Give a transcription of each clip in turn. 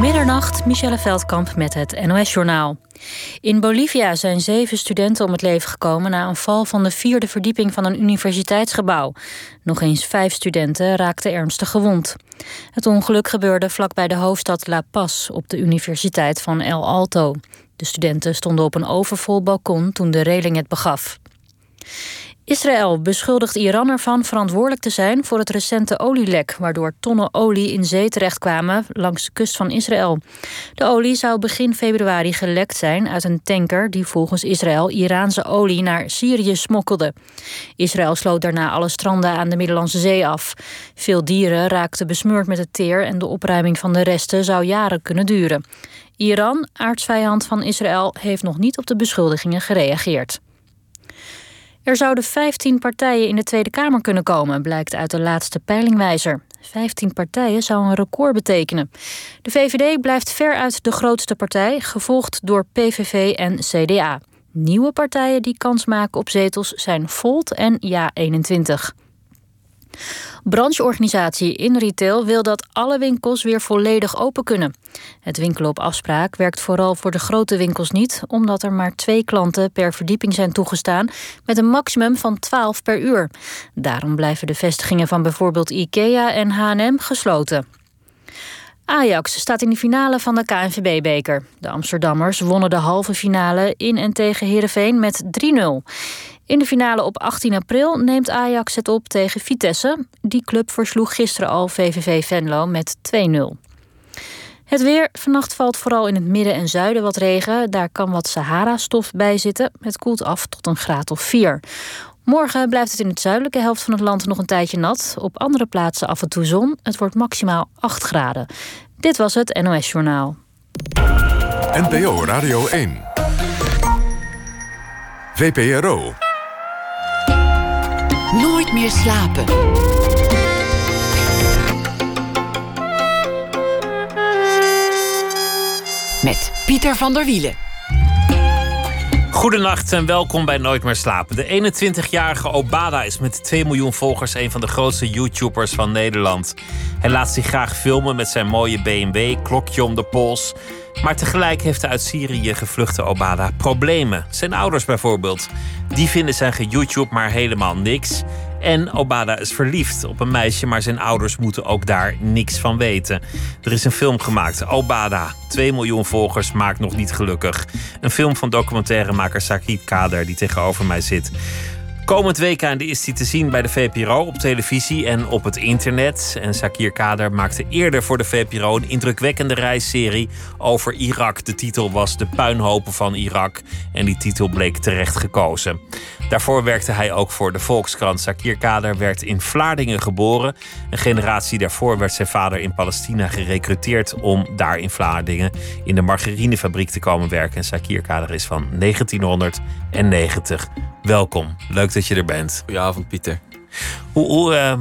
Middernacht, Michelle Veldkamp met het NOS-journaal. In Bolivia zijn zeven studenten om het leven gekomen na een val van de vierde verdieping van een universiteitsgebouw. Nog eens vijf studenten raakten ernstig gewond. Het ongeluk gebeurde vlakbij de hoofdstad La Paz op de Universiteit van El Alto. De studenten stonden op een overvol balkon toen de reling het begaf. Israël beschuldigt Iran ervan verantwoordelijk te zijn voor het recente olielek, waardoor tonnen olie in zee terechtkwamen langs de kust van Israël. De olie zou begin februari gelekt zijn uit een tanker die volgens Israël Iraanse olie naar Syrië smokkelde. Israël sloot daarna alle stranden aan de Middellandse Zee af. Veel dieren raakten besmeurd met het teer en de opruiming van de resten zou jaren kunnen duren. Iran, aardsvijand van Israël, heeft nog niet op de beschuldigingen gereageerd. Er zouden 15 partijen in de Tweede Kamer kunnen komen, blijkt uit de laatste peilingwijzer. 15 partijen zou een record betekenen. De VVD blijft veruit de grootste partij, gevolgd door PVV en CDA. Nieuwe partijen die kans maken op zetels zijn Volt en Ja21. Brancheorganisatie in retail wil dat alle winkels weer volledig open kunnen. Het winkelen op afspraak werkt vooral voor de grote winkels niet, omdat er maar twee klanten per verdieping zijn toegestaan, met een maximum van 12 per uur. Daarom blijven de vestigingen van bijvoorbeeld IKEA en HM gesloten. Ajax staat in de finale van de KNVB-beker. De Amsterdammers wonnen de halve finale in en tegen Heerenveen met 3-0. In de finale op 18 april neemt Ajax het op tegen Vitesse. Die club versloeg gisteren al VVV Venlo met 2-0. Het weer. Vannacht valt vooral in het midden en zuiden wat regen. Daar kan wat Sahara-stof bij zitten. Het koelt af tot een graad of 4. Morgen blijft het in de zuidelijke helft van het land nog een tijdje nat. Op andere plaatsen af en toe zon. Het wordt maximaal 8 graden. Dit was het NOS Journaal. NPO Radio 1. VPRO. Meer slapen. Met Pieter van der Wielen. Goedenacht en welkom bij Nooit meer slapen. De 21-jarige Obada is met 2 miljoen volgers een van de grootste YouTubers van Nederland. Hij laat zich graag filmen met zijn mooie BMW, klokje om de pols. Maar tegelijk heeft de uit Syrië gevluchte Obada problemen. Zijn ouders bijvoorbeeld. Die vinden zijn ge-YouTube maar helemaal niks. En Obada is verliefd op een meisje, maar zijn ouders moeten ook daar niks van weten. Er is een film gemaakt, Obada. 2 miljoen volgers maakt nog niet gelukkig. Een film van documentairemaker Sakit Kader, die tegenover mij zit. Komend weekend is hij te zien bij de VPRO op televisie en op het internet. En Sakir Kader maakte eerder voor de VPRO een indrukwekkende reisserie over Irak. De titel was De puinhopen van Irak en die titel bleek terecht gekozen. Daarvoor werkte hij ook voor de Volkskrant. Sakir Kader werd in Vlaardingen geboren. Een generatie daarvoor werd zijn vader in Palestina gerecruiteerd om daar in Vlaardingen in de margarinefabriek te komen werken. En Sakir Kader is van 1990. Welkom, leuk dat je er bent. Goedenavond, Pieter. Hoe, hoe, uh,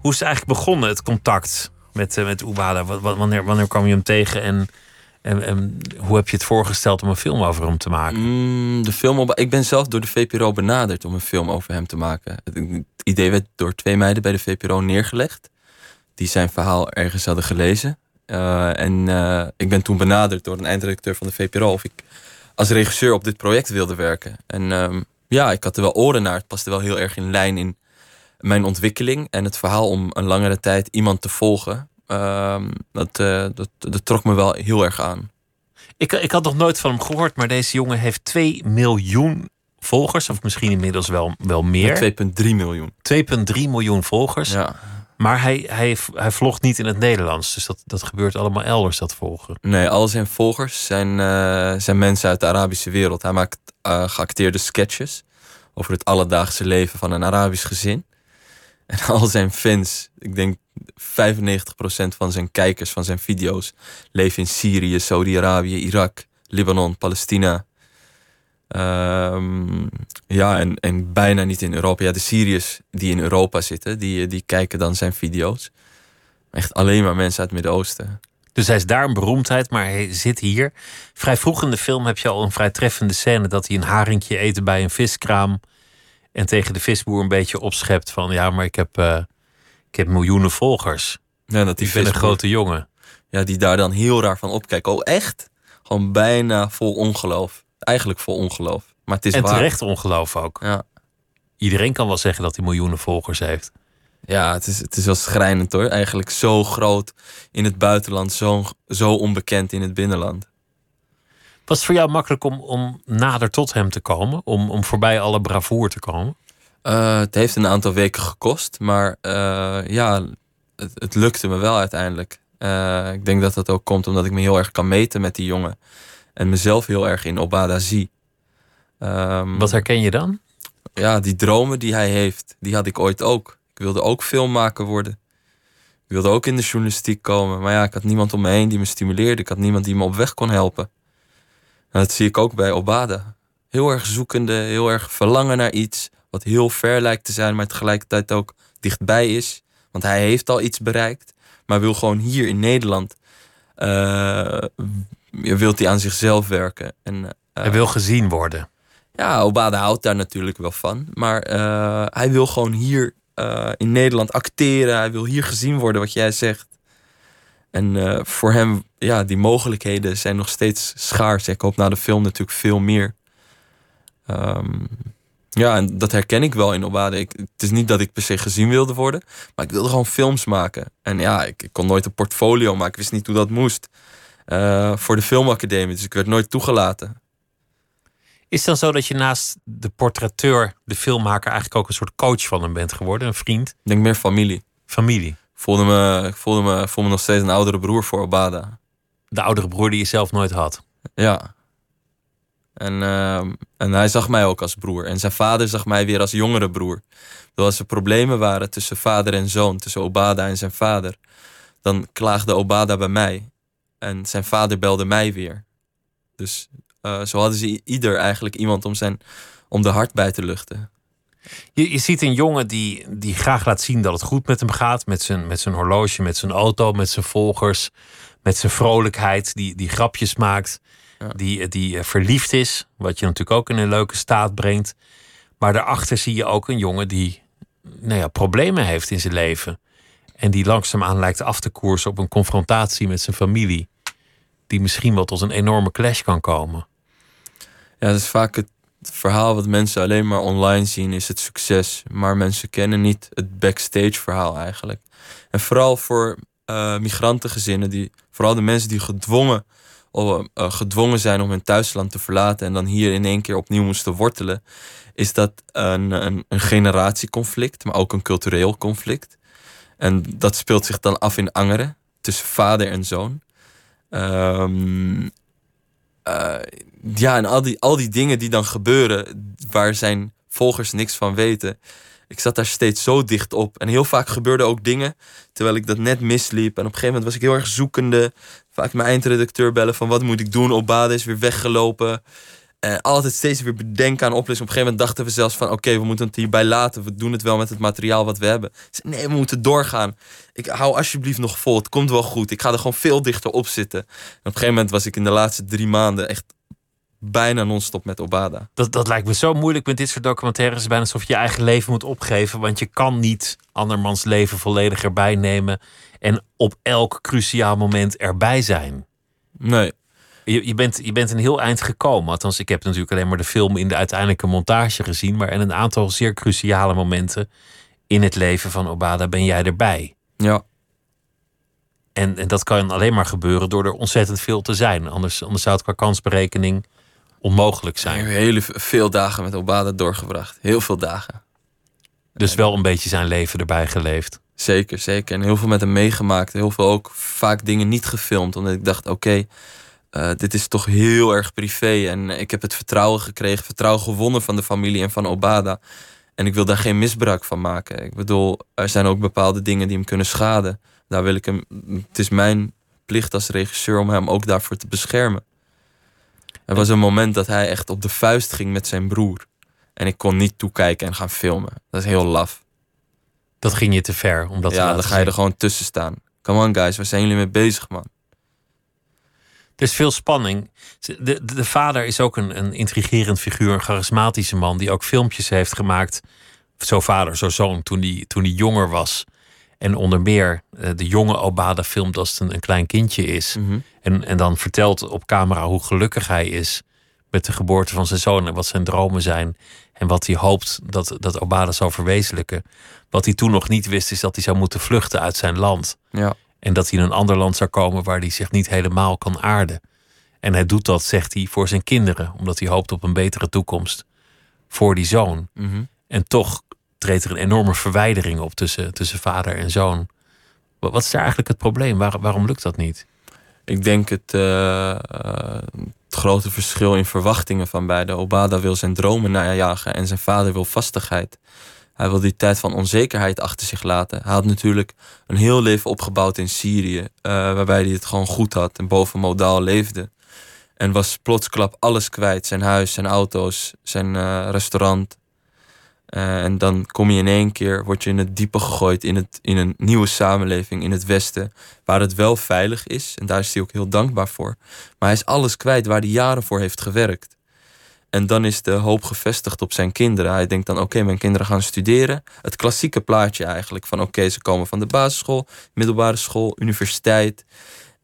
hoe is het eigenlijk begonnen, het contact met, uh, met Oebada? Wanneer, wanneer kwam je hem tegen en, en, en, hoe heb je het voorgesteld om een film over hem te maken? Mm, de film op, ik ben zelf door de VPRO benaderd om een film over hem te maken. Het, het idee werd door twee meiden bij de VPRO neergelegd. Die zijn verhaal ergens hadden gelezen. Uh, en ik ben toen benaderd door een eindredacteur van de VPRO of ik als regisseur op dit project wilde werken. En um, ja, ik had er wel oren naar. Het paste wel heel erg in lijn in mijn ontwikkeling. En het verhaal om een langere tijd iemand te volgen, uh, dat, uh, dat, dat trok me wel heel erg aan. Ik, ik had nog nooit van hem gehoord, maar deze jongen heeft 2 miljoen volgers. Of misschien inmiddels wel, wel meer. 2,3 miljoen. 2,3 miljoen volgers. Ja. Maar hij, hij, hij vlogt niet in het Nederlands. Dus dat, dat gebeurt allemaal elders, dat volgen. Nee, al zijn volgers zijn, uh, zijn mensen uit de Arabische wereld. Hij maakt uh, geacteerde sketches over het alledaagse leven van een Arabisch gezin. En al zijn fans, ik denk 95% van zijn kijkers van zijn video's, leven in Syrië, Saudi-Arabië, Irak, Libanon, Palestina. Um, ja, en, en bijna niet in Europa. Ja, de Syriërs die in Europa zitten, die, die kijken dan zijn video's. Echt alleen maar mensen uit het Midden-Oosten. Dus hij is daar een beroemdheid, maar hij zit hier. Vrij vroeg in de film heb je al een vrij treffende scène dat hij een haringje eet bij een viskraam. En tegen de visboer een beetje opschept van ja, maar ik heb, uh, ik heb miljoenen volgers. Ja, dat die ik ben een grote jongen. ja, die daar dan heel raar van opkijken. Oh, echt? Gewoon bijna vol ongeloof. Eigenlijk vol ongeloof. Maar het is en waar. terecht ongeloof ook. Ja. Iedereen kan wel zeggen dat hij miljoenen volgers heeft. Ja, het is, het is wel schrijnend hoor. Eigenlijk zo groot in het buitenland, zo, zo onbekend in het binnenland. Was het voor jou makkelijk om, om nader tot hem te komen? Om, om voorbij alle bravoer te komen? Uh, het heeft een aantal weken gekost, maar uh, ja, het, het, lukte me wel uiteindelijk. Uh, ik denk dat dat ook komt omdat ik me heel erg kan meten met die jongen. En mezelf heel erg in Obada zie. Um, Wat herken je dan? Ja, die dromen die hij heeft, die had ik ooit ook. Ik wilde ook filmmaker worden. Ik wilde ook in de journalistiek komen. Maar ja, ik had niemand om me heen die me stimuleerde. Ik had niemand die me op weg kon helpen. En dat zie ik ook bij Obada. Heel erg zoekende, heel erg verlangen naar iets. Wat heel ver lijkt te zijn, maar tegelijkertijd ook dichtbij is. Want hij heeft al iets bereikt. Maar wil gewoon hier in Nederland. Uh, wilt hij aan zichzelf werken. En, uh, hij wil gezien worden. Ja, Obada houdt daar natuurlijk wel van. Maar uh, hij wil gewoon hier uh, in Nederland acteren. Hij wil hier gezien worden, wat jij zegt. En uh, voor hem, ja, die mogelijkheden zijn nog steeds schaars. Ik hoop na de film natuurlijk veel meer. Um, ja, en dat herken ik wel in Obade. Ik, het is niet dat ik per se gezien wilde worden, maar ik wilde gewoon films maken. En ja, ik, ik kon nooit een portfolio maken. Ik wist niet hoe dat moest. Uh, voor de filmacademie, dus ik werd nooit toegelaten. Is het dan zo dat je naast de portretteur, de filmmaker, eigenlijk ook een soort coach van hem bent geworden? Een vriend? Ik denk meer familie. Familie. Ik voelde me, ik voelde me, voelde me nog steeds een oudere broer voor Obada. De oudere broer die je zelf nooit had? Ja. En, uh, en hij zag mij ook als broer. En zijn vader zag mij weer als jongere broer. Dus als er problemen waren tussen vader en zoon, tussen Obada en zijn vader, dan klaagde Obada bij mij. En zijn vader belde mij weer. Dus uh, zo hadden ze ieder eigenlijk iemand om, zijn, om de hart bij te luchten. Je, je ziet een jongen die, die graag laat zien dat het goed met hem gaat. Met zijn, met zijn horloge, met zijn auto, met zijn volgers. Met zijn vrolijkheid, die, die grapjes maakt. Ja. Die, die verliefd is, wat je natuurlijk ook in een leuke staat brengt. Maar daarachter zie je ook een jongen die nou ja, problemen heeft in zijn leven. En die langzaamaan lijkt af te koersen op een confrontatie met zijn familie. Die misschien wel tot een enorme clash kan komen. Ja, dat is vaak het verhaal wat mensen alleen maar online zien, is het succes. Maar mensen kennen niet het backstage verhaal eigenlijk. En vooral voor uh, migrantengezinnen, die, vooral de mensen die gedwongen, uh, gedwongen zijn om hun thuisland te verlaten en dan hier in één keer opnieuw moesten wortelen, is dat een, een, een generatieconflict, maar ook een cultureel conflict. En dat speelt zich dan af in Angeren, tussen vader en zoon. Um, uh, ja, en al die, al die dingen die dan gebeuren, waar zijn volgers niks van weten. Ik zat daar steeds zo dicht op. En heel vaak gebeurden ook dingen terwijl ik dat net misliep. En op een gegeven moment was ik heel erg zoekende. Vaak mijn eindredacteur bellen van wat moet ik doen? Obade is weer weggelopen. En altijd steeds weer bedenken aan oplossingen. Op een gegeven moment dachten we zelfs van... oké, we moeten het hierbij laten. We doen het wel met het materiaal wat we hebben. Nee, we moeten doorgaan. Ik hou alsjeblieft nog vol. Het komt wel goed. Ik ga er gewoon veel dichter op zitten. En op een gegeven moment was ik in de laatste drie maanden... echt bijna non-stop met Obada. Dat, dat lijkt me zo moeilijk met dit soort documentaires. Het is bijna alsof je je eigen leven moet opgeven. Want je kan niet andermans leven volledig erbij nemen... en op elk cruciaal moment erbij zijn. Nee. Je, je, bent, je bent een heel eind gekomen. Althans, ik heb natuurlijk alleen maar de film in de uiteindelijke montage gezien. Maar in een aantal zeer cruciale momenten in het leven van Obada ben jij erbij. Ja. En, en dat kan alleen maar gebeuren door er ontzettend veel te zijn. Anders, anders zou het qua kansberekening onmogelijk zijn. Ik heb hele veel dagen met Obada doorgebracht. Heel veel dagen. Dus wel een beetje zijn leven erbij geleefd. Zeker, zeker. En heel veel met hem meegemaakt. Heel veel ook vaak dingen niet gefilmd. Omdat ik dacht, oké, okay, uh, dit is toch heel erg privé. En ik heb het vertrouwen gekregen, vertrouwen gewonnen van de familie en van Obada. En ik wil daar geen misbruik van maken. Ik bedoel, er zijn ook bepaalde dingen die hem kunnen schaden. Daar wil ik hem. Het is mijn plicht als regisseur om hem ook daarvoor te beschermen. Er was een moment dat hij echt op de vuist ging met zijn broer. En ik kon niet toekijken en gaan filmen. Dat is heel laf. Dat ging je te ver. Omdat ja, dan ga je er gewoon tussen staan. Come on guys, waar zijn jullie mee bezig man? Is veel spanning. De, de, de, vader is ook een, een intrigerend figuur, een charismatische man die ook filmpjes heeft gemaakt. Zo vader, zo zoon, toen hij toen die jonger was. En onder meer eh, de jonge Obada filmt als het een, een klein kindje is. Mhm. En, en dan vertelt op camera hoe gelukkig hij is met de geboorte van zijn zoon en wat zijn dromen zijn. En wat hij hoopt dat, dat Obada zal verwezenlijken. Wat hij toen nog niet wist, is dat hij zou moeten vluchten uit zijn land. Ja. En dat hij in een ander land zou komen waar hij zich niet helemaal kan aarden. En hij doet dat, zegt hij, voor zijn kinderen, omdat hij hoopt op een betere toekomst voor die zoon. Mhm. En toch treedt er een enorme verwijdering op tussen, tussen vader en zoon. Wat is daar eigenlijk het probleem? Waar- waarom lukt dat niet? Ik denk het, eh, eh, het grote verschil in verwachtingen van beide. Obada wil zijn dromen najagen en zijn vader wil vastigheid. Hij wil die tijd van onzekerheid achter zich laten. Hij had natuurlijk een heel leven opgebouwd in Syrië, eh, waarbij hij het gewoon goed had en boven modaal leefde. En was plotsklap alles kwijt: zijn huis, zijn auto's, zijn eh, restaurant. Eh, en dan kom je in één keer, word je in het diepe gegooid in, het, in een nieuwe samenleving in het Westen, waar het wel veilig is. En daar is hij ook heel dankbaar voor. Maar hij is alles kwijt waar hij jaren voor heeft gewerkt. En dan is de hoop gevestigd op zijn kinderen. Hij denkt dan, oké, mijn kinderen gaan studeren. Het klassieke plaatje eigenlijk van, oké, ze komen van de basisschool, middelbare school, universiteit.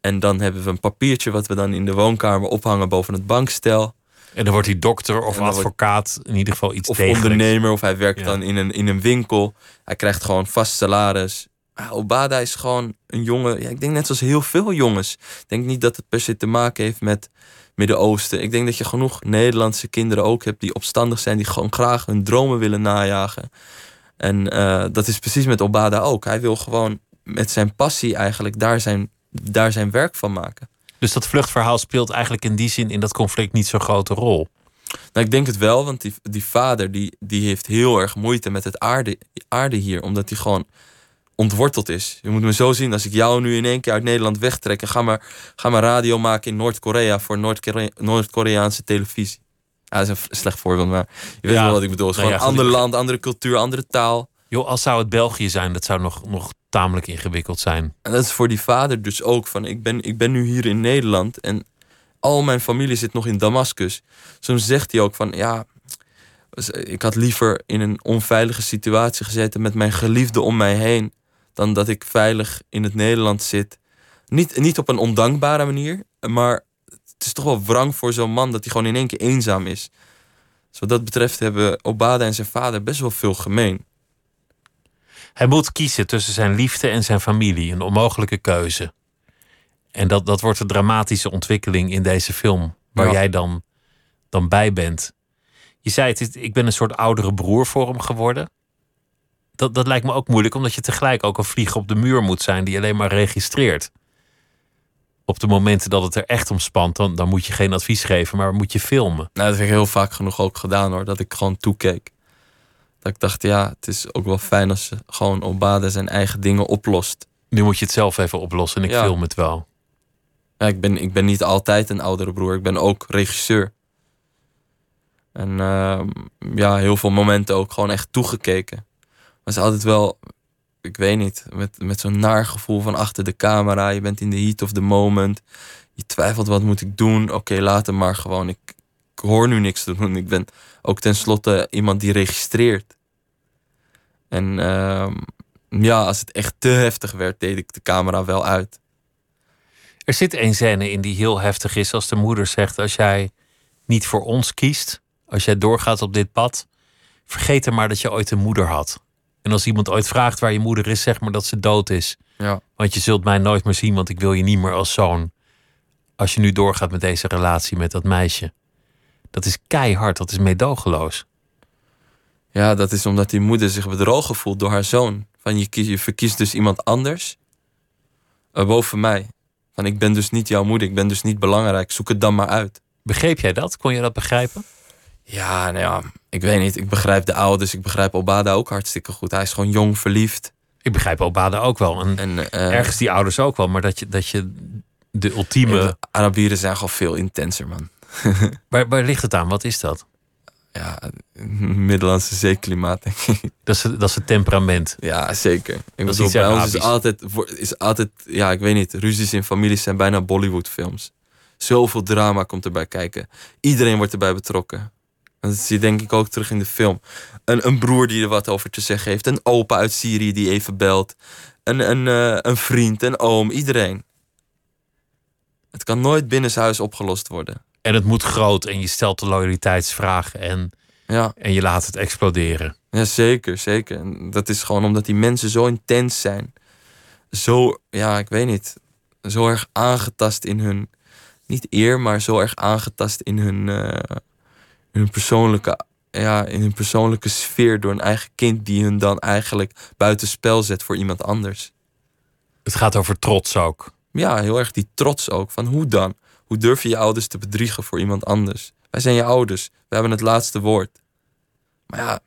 En dan hebben we een papiertje wat we dan in de woonkamer ophangen boven het bankstel. En dan wordt hij dokter of wordt- advocaat, in ieder geval iets Of degelijks. ondernemer, of hij werkt Ja. dan in een, in een winkel. Hij krijgt gewoon vast salaris. Ah, Obada is gewoon een jongen. Ja, ik denk net zoals heel veel jongens. Ik denk niet dat het per se te maken heeft met Midden-Oosten. Ik denk dat je genoeg Nederlandse kinderen ook hebt die opstandig zijn, die gewoon graag hun dromen willen najagen. En eh, dat is precies met Obada ook. Hij wil gewoon met zijn passie eigenlijk daar zijn, daar zijn werk van maken. Dus dat vluchtverhaal speelt eigenlijk in die zin in dat conflict niet zo'n grote rol. Nou, ik denk het wel, want die, die vader die, die heeft heel erg moeite met het aarde, aarde hier, omdat hij gewoon ontworteld is. Je moet me zo zien, als ik jou nu in één keer uit Nederland wegtrek en ga maar, ga maar radio maken in Noord-Korea voor Noord-Korea- Noord-Koreaanse televisie. Ja, dat is een slecht voorbeeld, maar je weet Ja. wel wat ik bedoel. Het is Nou gewoon een ander land, andere cultuur, andere taal. Joh, als zou het België zijn, dat zou nog, nog tamelijk ingewikkeld zijn. En dat is voor die vader dus ook van, ik ben, ik ben nu hier in Nederland en al mijn familie zit nog in Damascus. Soms zegt hij ook van, ja, ik had liever in een onveilige situatie gezeten met mijn geliefde om mij heen, dan dat ik veilig in het Nederland zit. Niet, niet op een ondankbare manier, maar het is toch wel wrang voor zo'n man dat hij gewoon in één keer eenzaam is. Dus wat dat betreft hebben Obada en zijn vader best wel veel gemeen. Hij moet kiezen tussen zijn liefde en zijn familie. Een onmogelijke keuze. En dat, dat wordt een dramatische ontwikkeling in deze film. Waar Ja. jij dan, dan bij bent. Je zei het, ik ben een soort oudere broer voor hem geworden. Dat, dat lijkt me ook moeilijk, omdat je tegelijk ook een vlieg op de muur moet zijn die alleen maar registreert. Op de momenten dat het er echt om spant, dan, dan moet je geen advies geven, maar moet je filmen. Nou, dat heb ik heel vaak genoeg ook gedaan hoor. Dat ik gewoon toekeek. Dat ik dacht, ja, het is ook wel fijn als ze gewoon Obada zijn eigen dingen oplost. Nu moet je het zelf even oplossen en ik Ja. film het wel. Ja, ik, ben, ik ben niet altijd een oudere broer. Ik ben ook regisseur. En ehm, ja, heel veel momenten ook gewoon echt toegekeken. Is altijd wel, ik weet niet, met, met zo'n naar gevoel van achter de camera. Je bent in de heat of the moment. Je twijfelt, wat moet ik doen? Oké, laat hem maar gewoon. Ik, ik hoor nu niks te doen. Ik ben ook tenslotte iemand die registreert. En ehm, ja, als het echt te heftig werd, deed ik de camera wel uit. Er zit een scène in die heel heftig is als de moeder zegt: Als jij niet voor ons kiest, als jij doorgaat op dit pad, vergeet er maar dat je ooit een moeder had. En als iemand ooit vraagt waar je moeder is, zeg maar dat ze dood is. Ja. Want je zult mij nooit meer zien, want ik wil je niet meer als zoon. Als je nu doorgaat met deze relatie met dat meisje. Dat is keihard, dat is meedogenloos. Ja, dat is omdat die moeder zich bedrogen voelt door haar zoon. Van je, kies, je verkiest dus iemand anders eh, boven mij. Van ik ben dus niet jouw moeder, ik ben dus niet belangrijk. Zoek het dan maar uit. Begreep jij dat? Kon je dat begrijpen? Ja, nou ja, ik weet niet. Ik begrijp de ouders, ik begrijp Obada ook hartstikke goed. Hij is gewoon jong, verliefd. Ik begrijp Obada ook wel. En En eh, ergens die ouders ook wel. Maar dat je, dat je de ultieme... de Arabieren zijn gewoon veel intenser, man. Waar, waar ligt het aan? Wat is dat? Ja, Middellandse zeeklimaat, denk ik. Dat is, dat is het temperament. Ja, zeker. Ik is bedoel, iets bij ons is altijd, is altijd, ja, ik weet niet, ruzies in families zijn bijna Bollywood-films. Zoveel drama komt erbij kijken. Iedereen wordt erbij betrokken. Dat zie je denk ik ook terug in de film. Een, een broer die er wat over te zeggen heeft. Een opa uit Syrië die even belt. Een, een, eh, een vriend, een oom, iedereen. Het kan nooit binnenshuis opgelost worden. En het moet groot en je stelt de loyaliteitsvraag en, Ja, en je laat het exploderen. ja zeker, zeker. En dat is gewoon omdat die mensen zo intens zijn. Zo, ja, ik weet niet. Zo erg aangetast in hun... Niet eer, maar zo erg aangetast in hun, eh, in hun persoonlijke... Ja, in hun persoonlijke sfeer door een eigen kind die hun dan eigenlijk buitenspel zet voor iemand anders. Het gaat over trots ook. Ja, heel erg die trots ook. Van hoe dan? Hoe durf je je ouders te bedriegen voor iemand anders? Wij zijn je ouders. We hebben het laatste woord. Maar ja,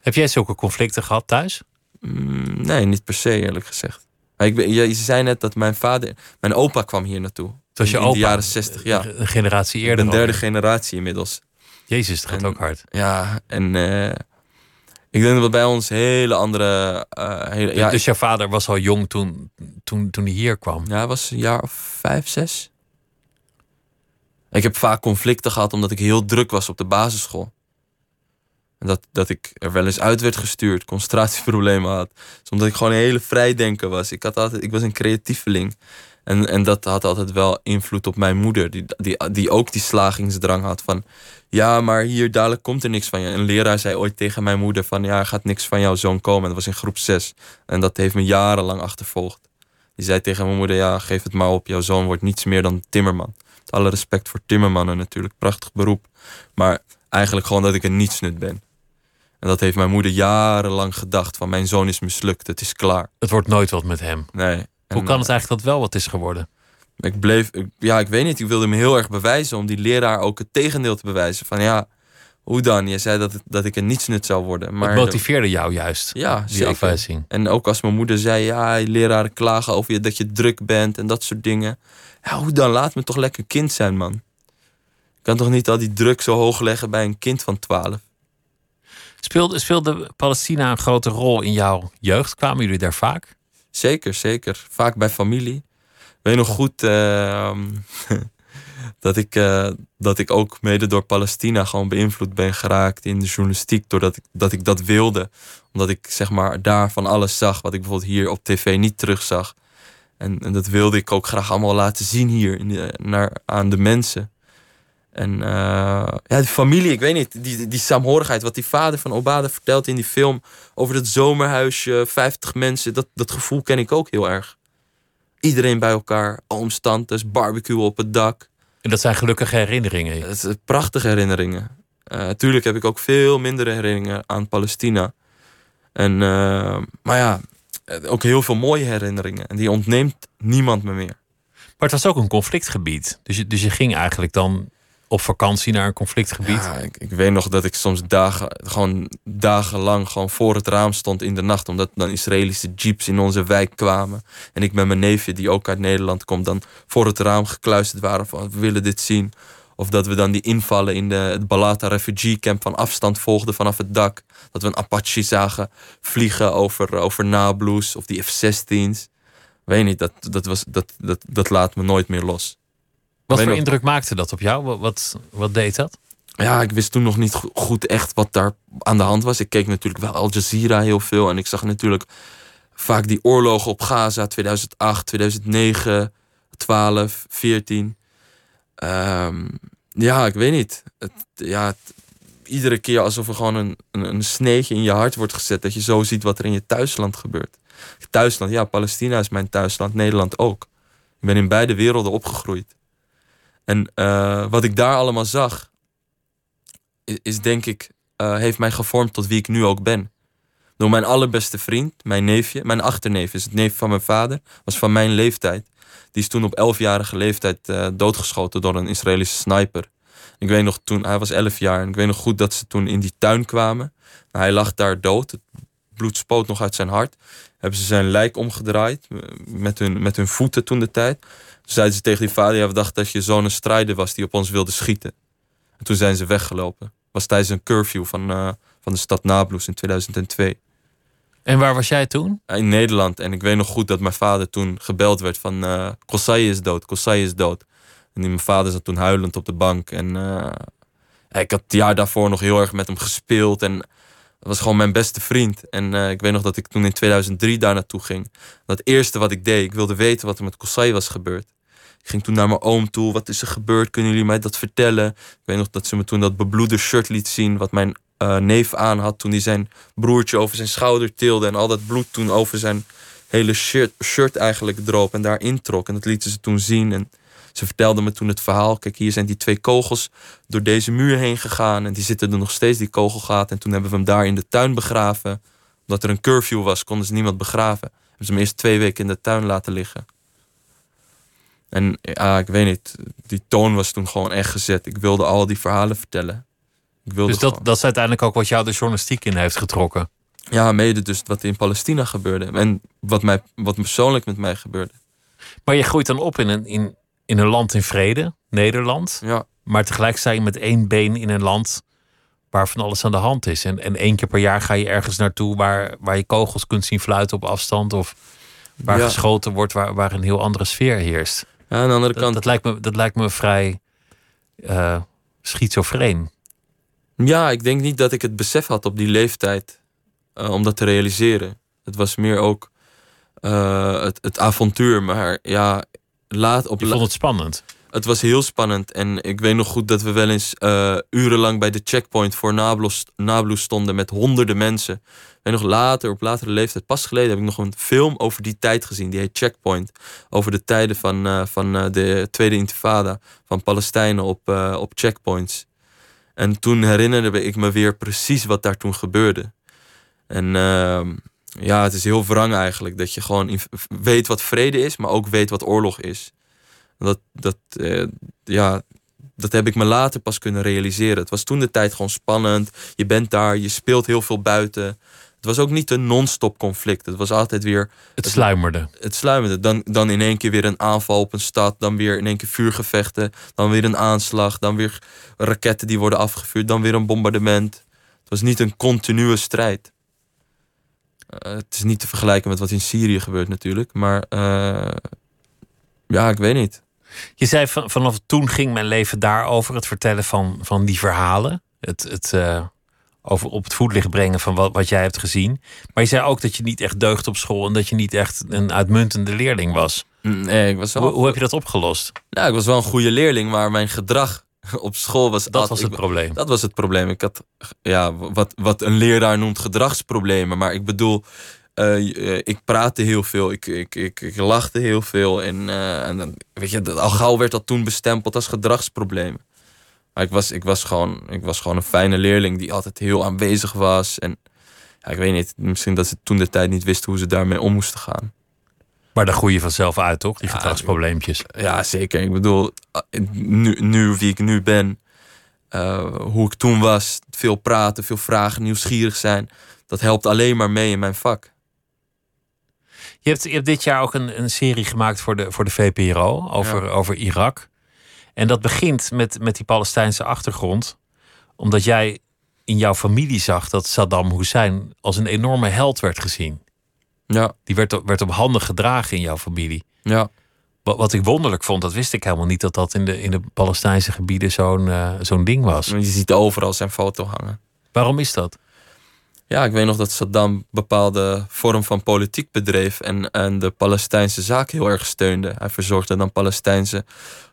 Heb jij zulke conflicten gehad thuis? mm, nee, niet per se eerlijk gezegd. Maar ik ben, je, zei net dat mijn vader... Mijn opa kwam hier naartoe. Het was je in, in opa. de jaren zestig, ja. Een generatie De eerder. derde alweer. generatie inmiddels. Jezus, het gaat En- ook hard. Ja, en eh, ik denk dat we bij ons hele andere... eh, hele, ja, dus jouw vader was al jong toen, toen, toen hij hier kwam. Ja, hij was een jaar of vijf, zes. Ik heb vaak conflicten gehad omdat ik heel druk was op de basisschool. En dat, dat ik er wel eens uit werd gestuurd, concentratieproblemen had. Dus omdat ik gewoon een hele vrijdenker was. Ik, had altijd, ik was een creatieveling. En, en dat had altijd wel invloed op mijn moeder, die, die, die ook die slagingsdrang had van... Ja, maar hier dadelijk komt er niks van je. Een leraar zei ooit tegen mijn moeder van... Ja, er gaat niks van jouw zoon komen. En dat was in groep 6. En dat heeft me jarenlang achtervolgd. Die zei tegen mijn moeder: Ja, geef het maar op. Jouw zoon wordt niets meer dan timmerman. Met alle respect voor timmermannen natuurlijk. Prachtig beroep. Maar eigenlijk gewoon dat ik een nietsnut ben. En dat heeft mijn moeder jarenlang gedacht: van mijn zoon is mislukt. Het is klaar. Het wordt nooit wat met hem. Nee. Hoe En, kan het eh, eigenlijk dat wel wat is geworden? Ik bleef, ik- ja, ik weet niet. Ik wilde me heel erg bewijzen om die leraar ook het tegendeel te bewijzen. Van ja, hoe dan? Je zei dat, het, dat ik een nietsnut zou worden. Maar het motiveerde jou juist, ja, die zeker. afwijzing. En ook als mijn moeder zei, ja, leraren klagen over je dat je druk bent en dat soort dingen. Ja, hoe dan? Laat me toch lekker kind zijn, man. Ik kan toch niet al die druk zo hoog leggen bij een kind van 12? Speelde, speelde Palestina een grote rol in jouw jeugd? Kwamen jullie daar vaak? Zeker, zeker. Vaak bij familie. Weet nog goed ehm, dat, ik, eh, dat ik ook mede door Palestina gewoon beïnvloed ben geraakt in de journalistiek. Doordat ik dat, ik dat wilde. Omdat ik zeg maar daar van alles zag wat ik bijvoorbeeld hier op tv niet terugzag. En, en dat wilde ik ook graag allemaal laten zien hier naar, aan de mensen. En eh, ja, die familie, ik weet niet, die, die saamhorigheid, wat die vader van Obada vertelt in die film over dat zomerhuisje, 50 mensen, dat, dat gevoel ken ik ook heel erg. Iedereen bij elkaar, ooms, tantes, barbecue op het dak. En dat zijn gelukkige herinneringen. Het prachtige herinneringen. Eh tuurlijk heb ik ook veel minder herinneringen aan Palestina. En, eh, maar ja, ook heel veel mooie herinneringen. En die ontneemt niemand me meer. Maar het was ook een conflictgebied. Dus je, dus je ging eigenlijk dan op vakantie naar een conflictgebied. Ja, ik, ik weet nog dat ik soms dagen, gewoon dagenlang gewoon voor het raam stond in de nacht. Omdat dan Israëlische jeeps in onze wijk kwamen. En ik met mijn neefje, die ook uit Nederland komt, dan voor het raam gekluisterd waren van we willen dit zien. Of dat we dan die invallen in de, het Balata refugee camp van afstand volgden vanaf het dak. Dat we een Apache zagen vliegen over, over Nablus of die F-16's. Weet niet, dat, dat, was, dat, dat, dat laat me nooit meer los. Wat voor nog- indruk maakte dat op jou? Wat, wat, wat deed dat? ja, ik wist toen nog niet go- goed echt wat daar aan de hand was. Ik keek natuurlijk wel Al Jazeera heel veel. En ik zag natuurlijk vaak die oorlogen op Gaza 2008, 2009, 12, 14. Ehm, ja, ik weet niet. Het, ja, het- iedere keer alsof er gewoon een, een, een sneetje in je hart wordt gezet. Dat je zo ziet wat er in je thuisland gebeurt. Thuisland, ja, Palestina is mijn thuisland. Nederland ook. Ik ben in beide werelden opgegroeid. En eh, wat ik daar allemaal zag, is, denk ik, eh, heeft mij gevormd tot wie ik nu ook ben. Door mijn allerbeste vriend, mijn neefje, mijn achterneef is het neef van mijn vader, was van mijn leeftijd. Die is toen op 11-jarige leeftijd eh, doodgeschoten door een Israëlische sniper. Ik weet nog toen, hij was 11 jaar en ik weet nog goed dat ze toen in die tuin kwamen. Hij lag daar dood, bloed spoot nog uit zijn hart. Hebben ze zijn lijk omgedraaid eh, met hun, met hun voeten toen de tijd. Toen zeiden ze tegen die vader, ja, we dachten dat je zoon een strijder was die op ons wilde schieten. En toen zijn ze weggelopen. Was tijdens een curfew van, eh, van de stad Nablus in 2002. En waar was jij toen? In Nederland. En ik weet nog goed dat mijn vader toen gebeld werd van... eh Kosai is dood, Kosai is dood. En mijn vader zat toen huilend op de bank. En eh, ik had het jaar daarvoor nog heel erg met hem gespeeld. En was gewoon mijn beste vriend. En uh, ik weet nog dat ik toen in 2003 daar naartoe ging. Dat eerste wat ik deed, ik wilde weten wat er met Kosai was gebeurd. Ik ging toen naar mijn oom toe. Wat is er gebeurd? Kunnen jullie mij dat vertellen? Ik weet nog dat ze me toen dat bebloede shirt liet zien. Wat mijn uh, neef aan had toen hij zijn broertje over zijn schouder tilde. En al dat bloed toen over zijn hele shirt, shirt eigenlijk droop. En daarin trok. En dat lieten ze toen zien. En ze vertelde me toen het verhaal. Kijk, hier zijn die twee kogels door deze muur heen gegaan. En die zitten er nog steeds, die kogelgaten. En toen hebben we hem daar in de tuin begraven. Omdat er een curfew was, konden ze niemand begraven. Hebben ze hem eerst twee weken in de tuin laten liggen. En ja, ik weet niet, die toon was toen gewoon echt gezet. Ik wilde al die verhalen vertellen. Ik wilde dus dat, dat is uiteindelijk ook wat jou de journalistiek in heeft getrokken? Ja, mede dus wat in Palestina gebeurde. En wat, mij, wat persoonlijk met mij gebeurde. Maar je groeit dan op in een, in, in een land in vrede, Nederland. Ja. Maar tegelijk sta je met één been in een land waar van alles aan de hand is. En, en één keer per jaar ga je ergens naartoe waar, waar je kogels kunt zien fluiten op afstand. Of waar geschoten wordt, waar, waar een heel andere sfeer heerst. Ja, aan de andere dat, kant. Dat lijkt me, dat lijkt me vrij uh, schizofreen. Ja, ik denk niet dat ik het besef had op die leeftijd uh, om dat te realiseren. Het was meer ook uh, het, het avontuur. Maar ja, laat op. Je vond het spannend? Het was heel spannend. En ik weet nog goed dat we wel eens uh, urenlang bij de checkpoint voor Nablus, Nablus stonden met honderden mensen. En nog later, op latere leeftijd, pas geleden, heb ik nog een film over die tijd gezien. Die heet Checkpoint. Over de tijden van, uh, van uh, de Tweede Intifada. Van Palestijnen op, op checkpoints. En toen herinnerde ik me weer precies wat daar toen gebeurde. En ehm, ja, het is heel wrang eigenlijk. Dat je gewoon weet wat vrede is, maar ook weet wat oorlog is. Dat, dat, uh, ja, dat heb ik me later pas kunnen realiseren. Het was toen de tijd gewoon spannend. Je bent daar, je speelt heel veel buiten. Het was ook niet een non-stop conflict. Het was altijd weer. Het sluimerde. Het, het sluimerde. Dan, dan in één keer weer een aanval op een stad. Dan weer in één keer vuurgevechten. Dan weer een aanslag. Dan weer raketten die worden afgevuurd. Dan weer een bombardement. Het was niet een continue strijd. Uh, het is niet te vergelijken met wat in Syrië gebeurt natuurlijk. Maar uh, ja, ik weet niet. Je zei van, vanaf toen ging mijn leven daarover. Het vertellen van, van die verhalen. Het, het uh, over op het voetlicht brengen van wat, wat jij hebt gezien. Maar je zei ook dat je niet echt deugd op school. En dat je niet echt een uitmuntende leerling was. Nee, ik was wel... hoe, hoe heb je dat opgelost? Nou, ik was wel een goede leerling. Maar mijn gedrag op school was... Dat was het ik, probleem. Dat was het probleem. Ik had ja, wat, wat een leraar noemt gedragsproblemen. Maar ik bedoel... Uh, ik praatte heel veel, ik, ik, ik, ik lachte heel veel. En, uh, en dan, weet je, al gauw werd dat toen bestempeld als gedragsprobleem. Maar ik was, ik, was gewoon, ik was gewoon een fijne leerling die altijd heel aanwezig was. En ja, ik weet niet, misschien dat ze toen de tijd niet wisten hoe ze daarmee om moesten gaan. Maar daar groei je vanzelf uit, toch? Die gedragsprobleempjes. Ja, zeker. Ik bedoel, nu, nu wie ik nu ben, uh, hoe ik toen was, veel praten, veel vragen, nieuwsgierig zijn. Dat helpt alleen maar mee in mijn vak. Je hebt, je hebt dit jaar ook een, een serie gemaakt voor de, voor de VPRO over, ja. over Irak. En dat begint met, met die Palestijnse achtergrond. Omdat jij in jouw familie zag dat Saddam Hussein als een enorme held werd gezien. Ja. Die werd, werd op handen gedragen in jouw familie. Ja. Wat, wat ik wonderlijk vond, dat wist ik helemaal niet... dat dat in de, in de Palestijnse gebieden zo'n uh, zo'n ding was. Je ziet overal zijn foto hangen. Waarom is dat? Ja, ik weet nog dat Saddam bepaalde vorm van politiek bedreef en, en de Palestijnse zaak heel erg steunde. Hij verzorgde dan Palestijnse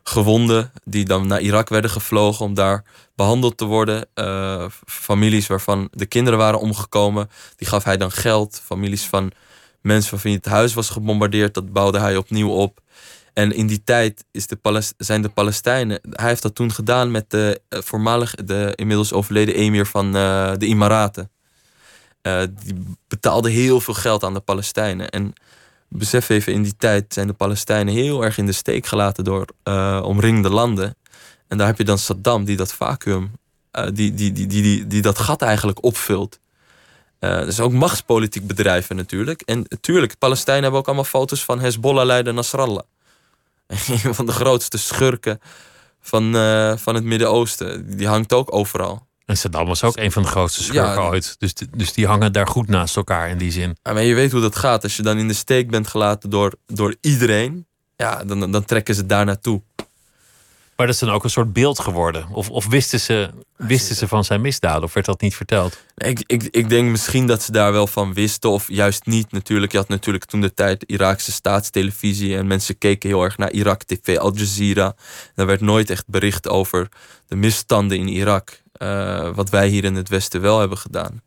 gewonden die dan naar Irak werden gevlogen om daar behandeld te worden. Uh, families waarvan de kinderen waren omgekomen, die gaf hij dan geld. Families van mensen waarvan het huis was gebombardeerd, dat bouwde hij opnieuw op. En in die tijd is de zijn de Palestijnen. Hij heeft dat toen gedaan met de uh, voormalig, de inmiddels overleden emir van uh, de Emiraten. Uh, die betaalde heel veel geld aan de Palestijnen. En besef even, in die tijd zijn de Palestijnen heel erg in de steek gelaten door uh, omringende landen. En daar heb je dan Saddam die dat vacuüm, die, die, die, die, die dat gat eigenlijk opvult. Dus ook machtspolitiek bedrijven natuurlijk. En natuurlijk, Palestijnen hebben ook allemaal foto's van Hezbollah-leider Nasrallah. Een van de grootste schurken van, van het Midden-Oosten. Die hangt ook overal. En Saddam was ook een van de grootste schurken ja, ooit. Dus, dus die hangen daar goed naast elkaar in die zin. Maar je weet hoe dat gaat. Als je dan in de steek bent gelaten door, door iedereen, ja, dan, dan trekken ze daar naartoe. Maar dat is dan ook een soort beeld geworden. Of, of wisten, ze, wisten ze van zijn misdaden? Of werd dat niet verteld? Ik, ik, ik denk misschien dat ze daar wel van wisten, of juist niet natuurlijk. Je had natuurlijk toen de tijd Iraakse staatstelevisie en mensen keken heel erg naar Irak TV, Al Jazeera. Er werd nooit echt bericht over de misstanden in Irak. Uh, wat wij hier in het Westen wel hebben gedaan.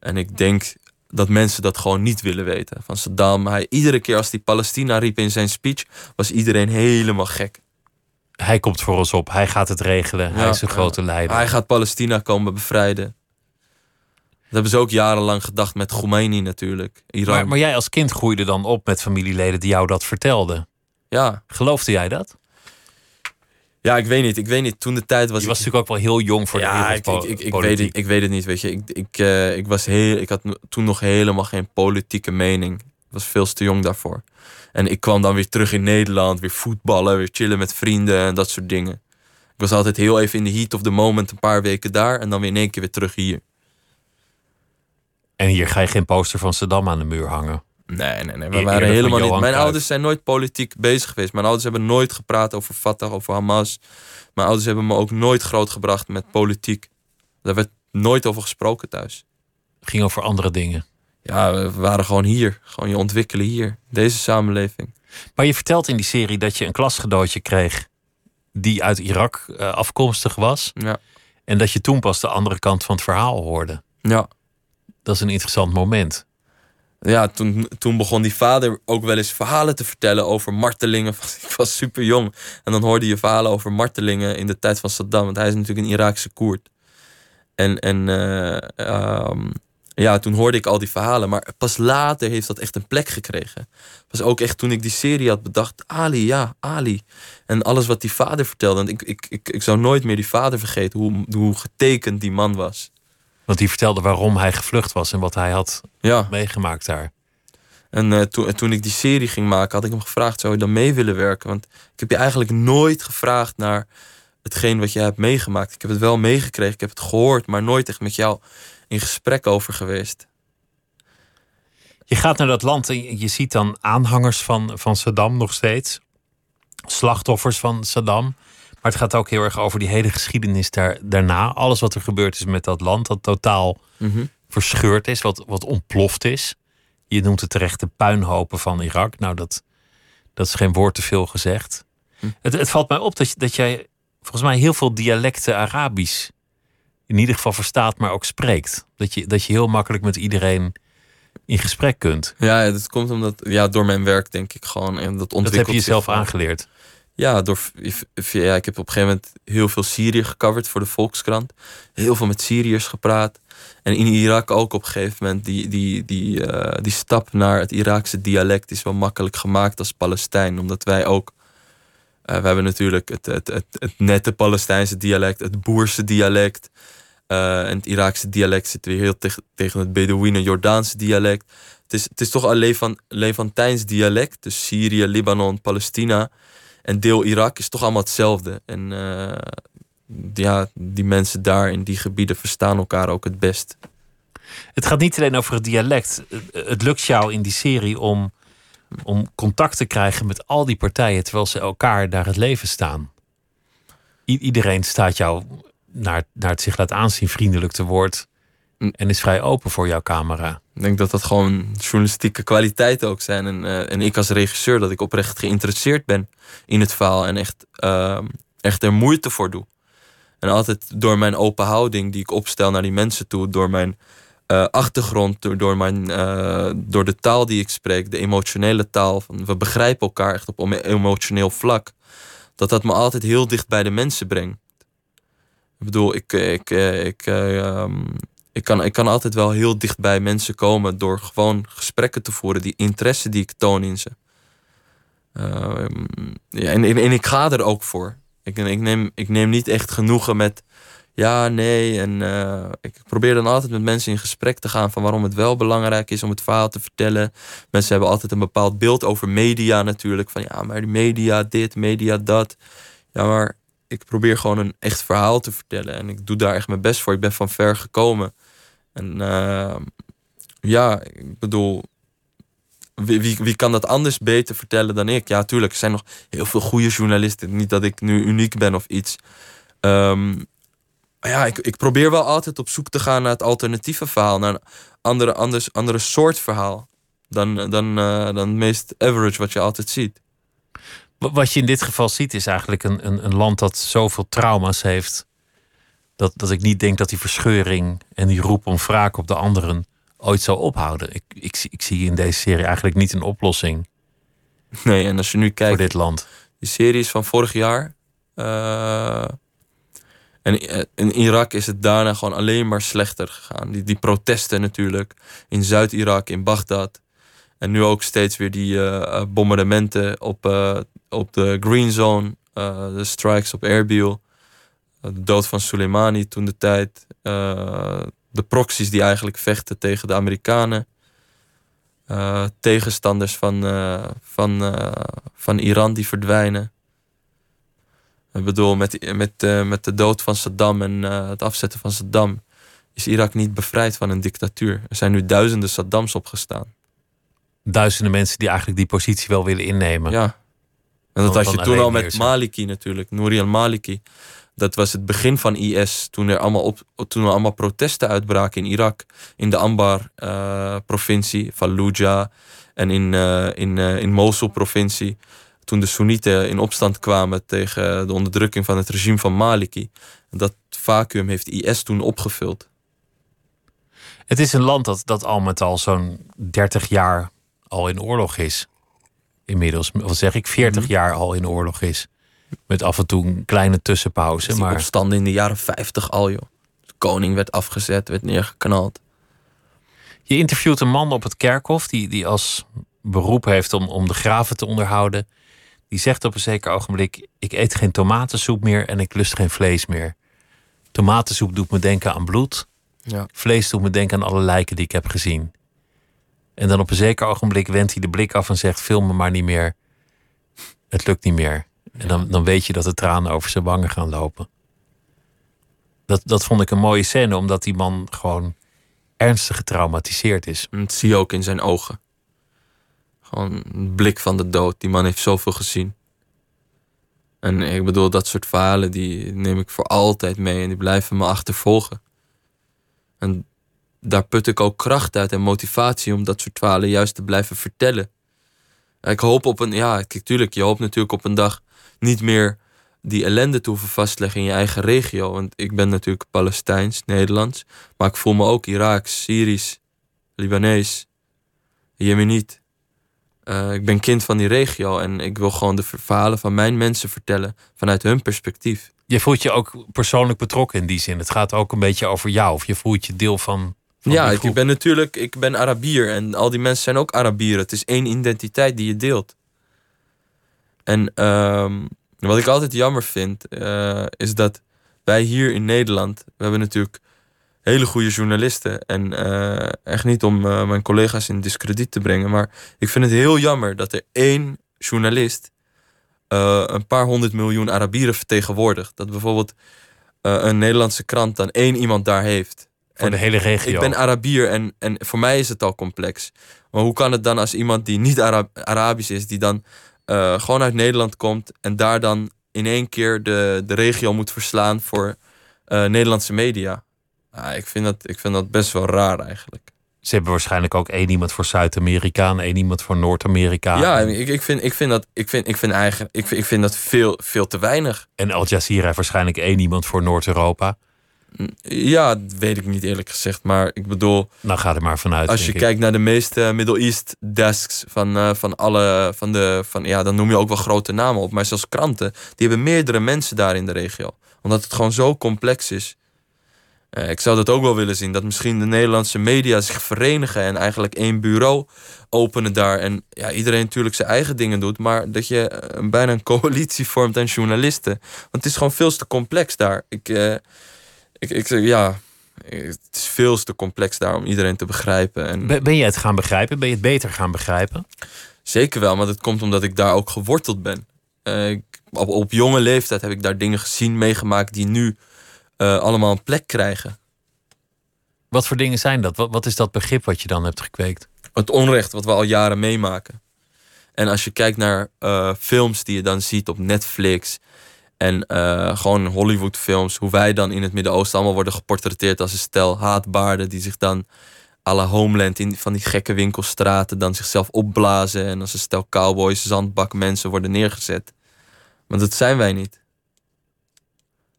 En ik denk dat mensen dat gewoon niet willen weten. Van Saddam, hij, iedere keer als hij Palestina riep in zijn speech, was iedereen helemaal gek. Hij komt voor ons op, hij gaat het regelen, hij is een grote leider. Hij gaat Palestina komen bevrijden. Dat hebben ze ook jarenlang gedacht met Khomeini natuurlijk. Iran. Maar, maar jij als kind groeide dan op met familieleden die jou dat vertelden. Ja. Geloofde jij dat? Ja, ik weet niet. Ik weet niet. Toen de tijd was. Je was natuurlijk ook wel heel jong voor ja, de ik, ik, ik, ik, weet het, ik weet het niet. Weet je, ik, ik, uh, ik was heel. Ik had toen nog helemaal geen politieke mening. Ik was veel te jong daarvoor. En ik kwam dan weer terug in Nederland, weer voetballen, weer chillen met vrienden en dat soort dingen. Ik was altijd heel even in de heat of the moment, een paar weken daar en dan weer in één keer weer terug hier. En hier ga je geen poster van Saddam aan de muur hangen. Nee, nee, nee. We waren helemaal niet. Mijn ouders zijn nooit politiek bezig geweest. Mijn ouders hebben nooit gepraat over Fatah, over Hamas. Mijn ouders hebben me ook nooit grootgebracht met politiek. Daar werd nooit over gesproken thuis. Het ging over andere dingen. Ja, we waren gewoon hier. Gewoon je ontwikkelen hier. Deze samenleving. Maar je vertelt in die serie dat je een klasgenootje kreeg die uit Irak uh, afkomstig was. Ja. En dat je toen pas de andere kant van het verhaal hoorde. Ja. Dat is een interessant moment ja, toen, toen begon die vader ook wel eens verhalen te vertellen over martelingen. Ik was super jong. En dan hoorde je verhalen over martelingen in de tijd van Saddam. Want hij is natuurlijk een Iraakse Koerd. En, en uh, um, ja, toen hoorde ik al die verhalen. Maar pas later heeft dat echt een plek gekregen. Pas ook echt toen ik die serie had bedacht. Ali, ja, Ali. En alles wat die vader vertelde. En ik, ik, ik, ik zou nooit meer die vader vergeten. Hoe, hoe getekend die man was. Want die vertelde waarom hij gevlucht was en wat hij had ja. meegemaakt daar. En uh, toen, toen ik die serie ging maken, had ik hem gevraagd: zou je dan mee willen werken? Want ik heb je eigenlijk nooit gevraagd naar hetgeen wat je hebt meegemaakt. Ik heb het wel meegekregen, ik heb het gehoord, maar nooit echt met jou in gesprek over geweest. Je gaat naar dat land en je ziet dan aanhangers van, van Saddam nog steeds. Slachtoffers van Saddam. Maar het gaat ook heel erg over die hele geschiedenis daar, daarna. Alles wat er gebeurd is met dat land, dat totaal mm verscheurd is, wat, wat ontploft is. Je noemt het terecht de puinhopen van Irak. Nou, dat, dat is geen woord te veel gezegd. Hm. Het, het valt mij op dat, dat jij volgens mij heel veel dialecten Arabisch in ieder geval verstaat, maar ook spreekt. Dat je, dat je heel makkelijk met iedereen in gesprek kunt. Ja, dat komt omdat, ja, door mijn werk denk ik gewoon. En dat, dat heb je jezelf aangeleerd. Ja, door, ja, ik heb op een gegeven moment heel veel Syrië gecoverd voor de Volkskrant. Heel veel met Syriërs gepraat. En in Irak ook op een gegeven moment. Die, die, die, uh, die stap naar het Iraakse dialect is wel makkelijk gemaakt als Palestijn. Omdat wij ook. Uh, we hebben natuurlijk het, het, het, het nette Palestijnse dialect, het Boerse dialect. Uh, en het Iraakse dialect zit weer heel tegen, het Bedouinen-Jordaanse dialect. Het is, het is toch een Levant, Levantijns dialect. Dus Syrië, Libanon, Palestina en deel Irak is toch allemaal hetzelfde. En uh, ja, die mensen daar in die gebieden verstaan elkaar ook het best. Het gaat niet alleen over het dialect. Het lukt jou in die serie om, om contact te krijgen met al die partijen terwijl ze elkaar daar het leven staan. iedereen staat jou naar, naar het zich laat aanzien vriendelijk te woord mm. en is vrij open voor jouw camera. Ik denk dat dat gewoon journalistieke kwaliteiten ook zijn. En, uh, en ik als regisseur, dat ik oprecht geïnteresseerd ben in het verhaal en echt, uh, echt er moeite voor doe. En altijd door mijn open houding die ik opstel naar die mensen toe, door mijn uh, achtergrond, door, door, mijn, uh, door de taal die ik spreek, de emotionele taal. Van, we begrijpen elkaar echt op emotioneel vlak. Dat dat me altijd heel dicht bij de mensen brengt. Ik bedoel, ik, ik, ik, um, ik, kan, ik kan altijd wel heel dicht bij mensen komen door gewoon gesprekken te voeren, die interesse die ik toon in ze. Uh, ja, en, en, ik ga er ook voor. Ik, ik, neem, ik neem niet echt genoegen met ja, nee. En ik probeer dan altijd met mensen in gesprek te gaan van waarom het wel belangrijk is om het verhaal te vertellen. Mensen hebben altijd een bepaald beeld over media natuurlijk. Van ja, maar de media dit, media dat. Ja, maar ik probeer gewoon een echt verhaal te vertellen. En ik doe daar echt mijn best voor. Ik ben van ver gekomen. En uh, ja, ik bedoel, wie, wie, kan dat anders beter vertellen dan ik? Ja, tuurlijk, er zijn nog heel veel goede journalisten. Niet dat ik nu uniek ben of iets. Ehm, maar ja, ik, ik probeer wel altijd op zoek te gaan naar het alternatieve verhaal. Naar een andere, anders, andere soort verhaal. Dan, dan, uh, dan het meest average wat je altijd ziet. Wat je in dit geval ziet is eigenlijk een, een, een land dat zoveel trauma's heeft. Dat, dat ik niet denk dat die verscheuring en die roep om wraak op de anderen ooit zal ophouden. Ik, ik, ik zie in deze serie eigenlijk niet een oplossing. Nee, en als je nu kijkt. Voor dit land. Die serie is van vorig jaar. Uh, en eh, in Irak is het daarna gewoon alleen maar slechter gegaan. Die, die protesten natuurlijk. In Zuid-Irak, in Bagdad. En nu ook steeds weer die uh, bombardementen op, uh, op de Green Zone. de strikes op Erbil. de dood van Soleimani toen de tijd de proxies die eigenlijk vechten tegen de Amerikanen. Tegenstanders van, van, van Iran die verdwijnen. Ik bedoel, met, met, met de dood van Saddam en het afzetten van Saddam is Irak niet bevrijd van een dictatuur. Er zijn nu duizenden Saddams opgestaan. Duizenden mensen die eigenlijk die positie wel willen innemen. Ja. En dat had je toen al met Maliki natuurlijk, Nouri al-Maliki. Dat was het begin van IS, toen er allemaal, op, toen er allemaal protesten uitbraken in Irak. In de Anbar-provincie, uh, Fallujah en in, uh, in, uh, in Mosul-provincie. Toen de Soenieten in opstand kwamen tegen de onderdrukking van het regime van Maliki. Dat vacuüm heeft IS toen opgevuld. Het is een land dat, dat al met al zo'n 30 jaar al in oorlog is. Inmiddels, wat zeg ik, 40 mm jaar al in oorlog is. Met af en toe een kleine tussenpauze. Maar... opstanden in de jaren 50 al, joh. De koning werd afgezet, werd neergeknald. Je interviewt een man op het kerkhof die, die als beroep heeft om, om de graven te onderhouden. Die zegt op een zeker ogenblik: Ik eet geen tomatensoep meer en ik lust geen vlees meer. Tomatensoep doet me denken aan bloed. Ja. Vlees doet me denken aan alle lijken die ik heb gezien. En dan op een zeker ogenblik wendt hij de blik af en zegt: Film me maar niet meer. Het lukt niet meer. En dan, dan weet je dat de tranen over zijn wangen gaan lopen. Dat, dat vond ik een mooie scène, omdat die man gewoon ernstig getraumatiseerd is. Dat zie je ook in zijn ogen. Gewoon een blik van de dood. Die man heeft zoveel gezien. En ik bedoel, dat soort verhalen die neem ik voor altijd mee en die blijven me achtervolgen. En daar put ik ook kracht uit en motivatie om dat soort verhalen juist te blijven vertellen. Ik hoop op een, ja, kijk, tuurlijk, je hoopt natuurlijk op een dag niet meer die ellende te hoeven vastleggen in je eigen regio. Want ik ben natuurlijk Palestijns, Nederlands. Maar ik voel me ook Iraaks, Syrisch, Libanees, Jemeniet. Uh, ik ben kind van die regio en ik wil gewoon de verhalen van mijn mensen vertellen vanuit hun perspectief. Je voelt je ook persoonlijk betrokken in die zin. Het gaat ook een beetje over jou of je voelt je deel van. Ja, ik ben natuurlijk, ik ben Arabier en al die mensen zijn ook Arabieren. Het is één identiteit die je deelt. En uh, wat ik altijd jammer vind, uh, is dat wij hier in Nederland, we hebben natuurlijk hele goede journalisten. En uh, echt niet om uh, mijn collega's in discrediet te brengen, maar ik vind het heel jammer dat er één journalist een paar honderd miljoen Arabieren vertegenwoordigt. Dat bijvoorbeeld een Nederlandse krant dan één iemand daar heeft. Voor en de hele regio. Ik ben Arabier en, en voor mij is het al complex. Maar hoe kan het dan als iemand die niet Arab Arabisch is, die dan uh, gewoon uit Nederland komt en daar dan in één keer de, de regio moet verslaan voor uh, Nederlandse media. Uh, ik, vind dat, ik vind dat best wel raar eigenlijk. Ze hebben waarschijnlijk ook één iemand voor Zuid-Amerika en één iemand voor Noord-Amerika. Ja, ik, ik, vind, ik, vind dat, ik, vind, ik, vind eigen, ik, vind, ik vind dat veel, veel te weinig. En Al Jazeera heeft waarschijnlijk één iemand voor Noord-Europa. Ja, dat weet ik niet eerlijk gezegd. Maar ik bedoel. Nou, ga er maar vanuit. Als je kijkt naar de meeste Middle East desks van, uh, van alle. Van de, van, ja, dan noem je ook wel grote namen op. Maar zelfs kranten. Die hebben meerdere mensen daar in de regio. Omdat het gewoon zo complex is. Uh, ik zou dat ook wel willen zien. Dat misschien de Nederlandse media zich verenigen. En eigenlijk één bureau openen daar. En ja, iedereen natuurlijk zijn eigen dingen doet. Maar dat je uh, bijna een coalitie vormt aan journalisten. Want het is gewoon veel te complex daar. Ik ik, ik ja, het is veel te complex daar om iedereen te begrijpen. En ben, je het gaan begrijpen? Ben je het beter gaan begrijpen? Zeker wel, maar dat komt omdat ik daar ook geworteld ben. Uh, op, op jonge leeftijd heb ik daar dingen gezien, meegemaakt die nu uh, allemaal een plek krijgen. Wat voor dingen zijn dat? Wat, wat is dat begrip wat je dan hebt gekweekt? het onrecht wat we al jaren meemaken. En als je kijkt naar uh, films die je dan ziet op Netflix en uh, gewoon Hollywoodfilms, hoe wij dan in het Midden-Oosten allemaal worden geportretteerd als een stel haatbaarden die zich dan à la Homeland in van die gekke winkelstraten dan zichzelf opblazen en als een stel cowboys, zandbakmensen worden neergezet. Maar dat zijn wij niet.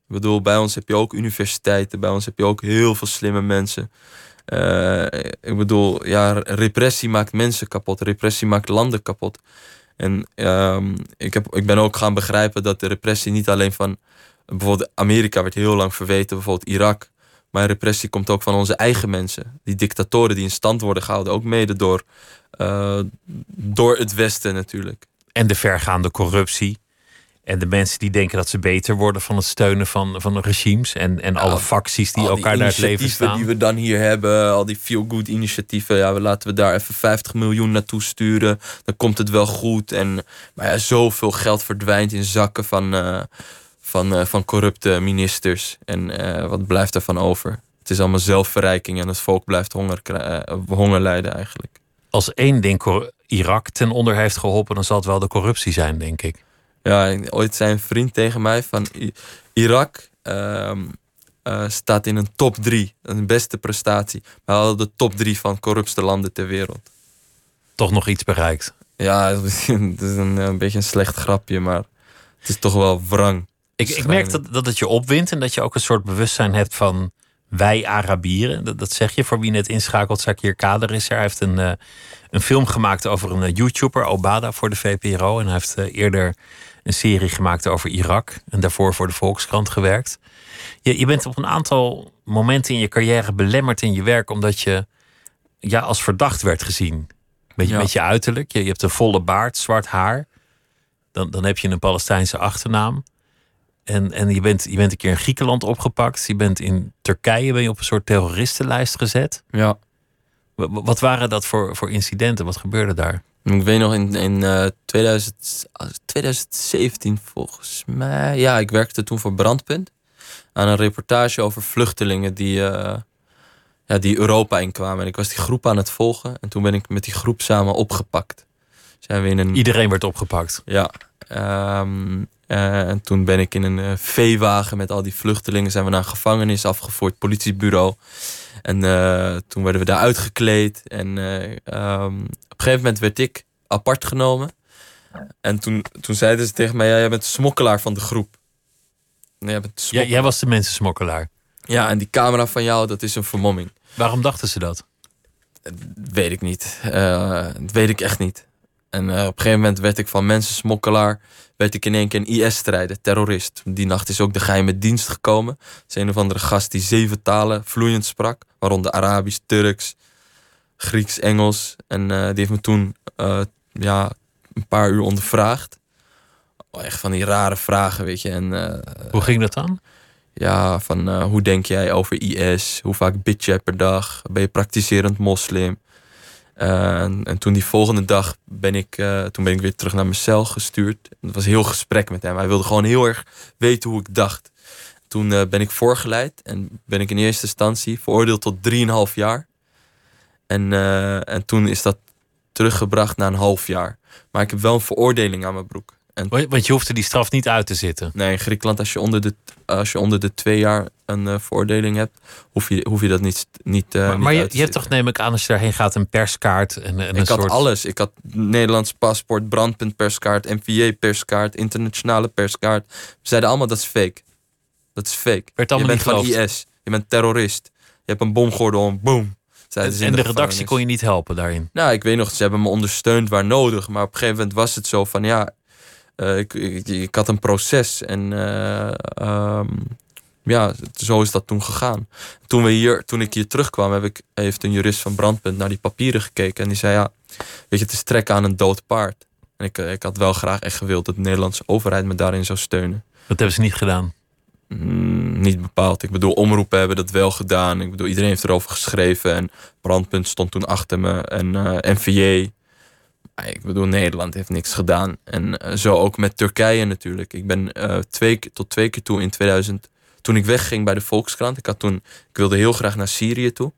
Ik bedoel, bij ons heb je ook universiteiten, bij ons heb je ook heel veel slimme mensen. Uh, ik bedoel, ja, repressie maakt mensen kapot, repressie maakt landen kapot. En um, ik, heb, ik ben ook gaan begrijpen dat de repressie niet alleen van. Bijvoorbeeld Amerika werd heel lang verweten, bijvoorbeeld Irak. Maar repressie komt ook van onze eigen mensen. Die dictatoren die in stand worden gehouden, ook mede door, uh, door het Westen natuurlijk. En de vergaande corruptie. En de mensen die denken dat ze beter worden van het steunen van, van de regimes. En, en alle facties die elkaar naar het leven staan. die we dan hier hebben, al die feel-good initiatieven. Ja, we laten we daar even 50 miljoen naartoe sturen. Dan komt het wel goed. En, maar ja, zoveel geld verdwijnt in zakken van, uh, van, uh, van corrupte ministers. En uh, wat blijft ervan over? Het is allemaal zelfverrijking en het volk blijft honger, honger lijden eigenlijk. Als één ding Irak ten onder heeft geholpen, dan zal het wel de corruptie zijn, denk ik. Ja, ooit zei een vriend tegen mij van Irak uh, uh, staat in een top 3. Een beste prestatie. We hadden de top 3 van corruptste landen ter wereld. Toch nog iets bereikt? Ja, het is een, een, beetje een slecht grapje, maar het is toch wel wrang. Ik, ik merk dat, dat het je opwint en dat je ook een soort bewustzijn hebt van wij Arabieren. Dat, dat zeg je voor wie net inschakelt. Zakir Kader is er. Hij heeft een, uh, een film gemaakt over een uh, YouTuber, Obada, voor de VPRO. En hij heeft uh, eerder een serie gemaakt over Irak. En daarvoor voor de Volkskrant gewerkt. Je, je bent op een aantal momenten in je carrière belemmerd in je werk. omdat je ja, als verdacht werd gezien. Beetje ja. met je uiterlijk. Je, je hebt een volle baard, zwart haar. Dan, dan heb je een Palestijnse achternaam. En, en je, bent, je bent een keer in Griekenland opgepakt. Je bent in Turkije ben je op een soort terroristenlijst gezet. Ja. Wat waren dat voor, voor incidenten? Wat gebeurde daar? Ik weet nog in, in uh, 2000, 2017 volgens mij. Ja, ik werkte toen voor Brandpunt. Aan een reportage over vluchtelingen die, uh, ja, die Europa inkwamen. En ik was die groep aan het volgen. En toen ben ik met die groep samen opgepakt. Zijn we in een... Iedereen werd opgepakt? Ja. Um, uh, en toen ben ik in een uh, veewagen met al die vluchtelingen. Zijn we naar een gevangenis afgevoerd, politiebureau. En uh, toen werden we daar uitgekleed. En um, op een gegeven moment werd ik apart genomen. En toen, toen zeiden ze tegen mij: ja, Jij bent de smokkelaar van de groep. Nee, jij, bent ja, jij was de mensensmokkelaar. Ja, en die camera van jou, dat is een vermomming. Waarom dachten ze dat? Dat weet ik niet. dat weet ik echt niet. En op een gegeven moment werd ik van mensensmokkelaar werd ik in één keer een IS-strijder, terrorist. Die nacht is ook de geheime dienst gekomen. Het is een of andere gast die zeven talen vloeiend sprak. Waaronder Arabisch, Turks, Grieks, Engels. En uh, die heeft me toen uh, ja, een paar uur ondervraagd. Oh, echt van die rare vragen, weet je. En, hoe ging dat dan? Ja, van hoe denk jij over IS? Hoe vaak bid jij per dag? Ben je praktiserend moslim? Uh, en, toen die volgende dag ben ik, uh, toen ben ik weer terug naar mijn cel gestuurd. Het was een heel gesprek met hem. Hij wilde gewoon heel erg weten hoe ik dacht. Toen uh, ben ik voorgeleid en ben ik in eerste instantie veroordeeld tot 3,5 jaar. En, en toen is dat teruggebracht naar een half jaar. Maar ik heb wel een veroordeling aan mijn broek. En, Want je hoefde die straf niet uit te zitten. Nee, in Griekenland, als je onder de, als je onder de twee jaar een uh, veroordeling hebt, hoef je, hoef je dat niet. niet uh, maar, maar je, je hebt toch, neem ik aan, als je daarheen gaat, een perskaart. En, en ik een had soort... alles. Ik had Nederlands paspoort, brandpunt perskaart, NVA perskaart, internationale perskaart. Ze zeiden allemaal dat is fake. Dat is fake. Werd allemaal je bent niet van IS. Je bent terrorist. Je hebt een bomgordel om. Boom. En, en de, de redactie kon je niet helpen daarin? Nou, ik weet nog, ze hebben me ondersteund waar nodig. Maar op een gegeven moment was het zo van ja uh, ik, ik, ik, had een proces en uh, um, ja, zo is dat toen gegaan. Toen, we hier, toen ik hier terugkwam, heb ik, heeft een jurist van Brandpunt naar die papieren gekeken. En die zei, ja, weet je, het is trekken aan een dood paard. En ik, ik had wel graag echt gewild dat de Nederlandse overheid me daarin zou steunen. Dat hebben ze niet gedaan? Mm, niet bepaald. Ik bedoel, omroepen hebben dat wel gedaan. Ik bedoel, iedereen heeft erover geschreven. En Brandpunt stond toen achter me. En uh, NVJ ik bedoel, Nederland heeft niks gedaan. En uh, zo ook met Turkije natuurlijk. Ik ben uh, twee, tot twee keer toe in 2000. Toen ik wegging bij de Volkskrant. Ik, had toen, ik wilde heel graag naar Syrië toe.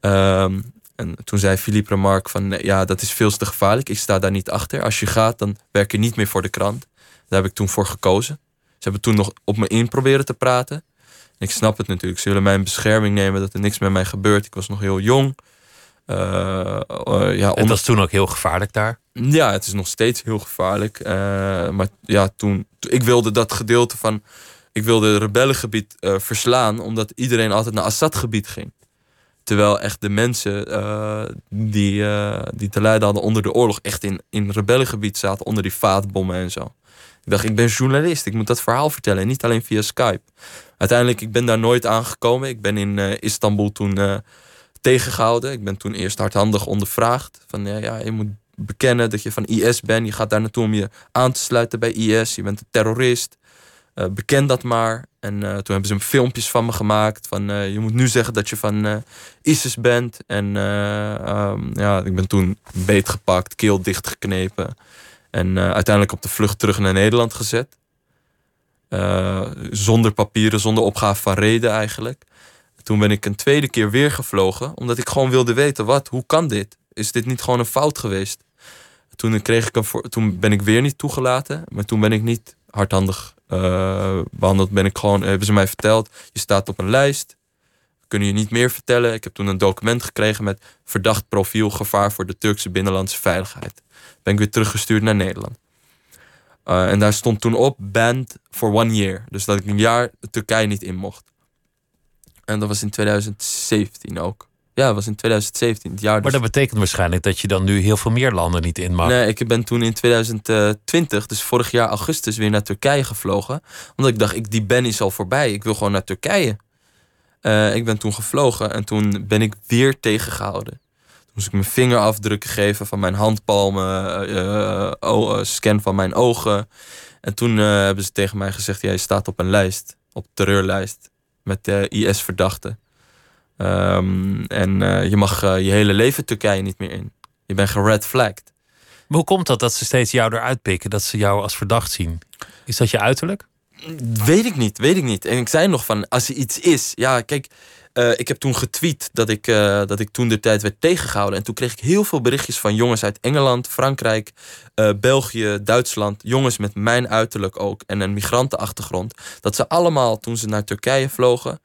Um, En toen zei Philippe Remarque van ja, dat is veel te gevaarlijk. Ik sta daar niet achter. Als je gaat, dan werk je niet meer voor de krant. Daar heb ik toen voor gekozen. Ze hebben toen nog op me in proberen te praten. Ik snap het natuurlijk. Ze willen mij in bescherming nemen dat er niks met mij gebeurt. Ik was nog heel jong. Uh, uh, ja, Het was toen ook heel gevaarlijk daar? Ja, het is nog steeds heel gevaarlijk. Uh, maar ja, toen, ik wilde dat gedeelte van... Ik wilde het rebellengebied verslaan... omdat iedereen altijd naar Assad-gebied ging. Terwijl echt de mensen die, die te lijden hadden onder de oorlog... echt in, in rebellengebied zaten, onder die vaatbommen en zo. Ik dacht, ik ben journalist, ik moet dat verhaal vertellen. En niet alleen via Skype. Uiteindelijk, ik ben daar nooit aangekomen. Ik ben in Istanbul toen tegengehouden. Ik ben toen eerst hardhandig ondervraagd. Van ja, ja, je moet bekennen dat je van IS bent. Je gaat daar naartoe om je aan te sluiten bij IS. Je bent een terrorist. Uh, beken dat maar. En uh, toen hebben ze filmpjes van me gemaakt. Van uh, je moet nu zeggen dat je van ISIS bent. En um, ja, ik ben toen beetgepakt, keel dichtgeknepen. En uiteindelijk op de vlucht terug naar Nederland gezet. zonder papieren, zonder opgave van reden eigenlijk. Toen ben ik een tweede keer weer gevlogen, omdat ik gewoon wilde weten, wat, hoe kan dit? Is dit niet gewoon een fout geweest? Toen, kreeg ik een, toen ben ik weer niet toegelaten, maar toen ben ik niet hardhandig uh, behandeld. Ben ik gewoon, hebben ze mij verteld, je staat op een lijst, kunnen je niet meer vertellen. Ik heb toen een document gekregen met verdacht profiel, gevaar voor de Turkse binnenlandse veiligheid. Ben ik weer teruggestuurd naar Nederland. Uh, en daar stond toen op banned for one year. Dus dat ik een jaar Turkije niet in mocht. En dat was in 2017 ook. Ja, dat was in 2017, het jaar. Maar dus. dat betekent waarschijnlijk dat je dan nu heel veel meer landen niet in mag. Nee, ik ben toen in 2020, dus vorig jaar augustus, weer naar Turkije gevlogen. Omdat ik dacht, ik, die ban is al voorbij. Ik wil gewoon naar Turkije. Uh, ik ben toen gevlogen en toen ben ik weer tegengehouden. Toen moest ik mijn vingerafdrukken geven van mijn handpalmen, uh, scan van mijn ogen. En toen hebben ze tegen mij gezegd, jij staat op een lijst, op terreurlijst met IS-verdachten. Ehm, en eh, je mag eh, je hele leven Turkije niet meer in. Je bent geredflagged. Maar hoe komt dat dat ze steeds jou eruit pikken, dat ze jou als verdacht zien? Is dat je uiterlijk? Weet ik niet, weet ik niet. En ik zei nog van, als er iets is... Ja, kijk, uh, ik heb toen getweet dat ik, dat ik toen de tijd werd tegengehouden. En toen kreeg ik heel veel berichtjes van jongens uit Engeland, Frankrijk, België, Duitsland. Jongens met mijn uiterlijk ook en een migrantenachtergrond. Dat ze allemaal, toen ze naar Turkije vlogen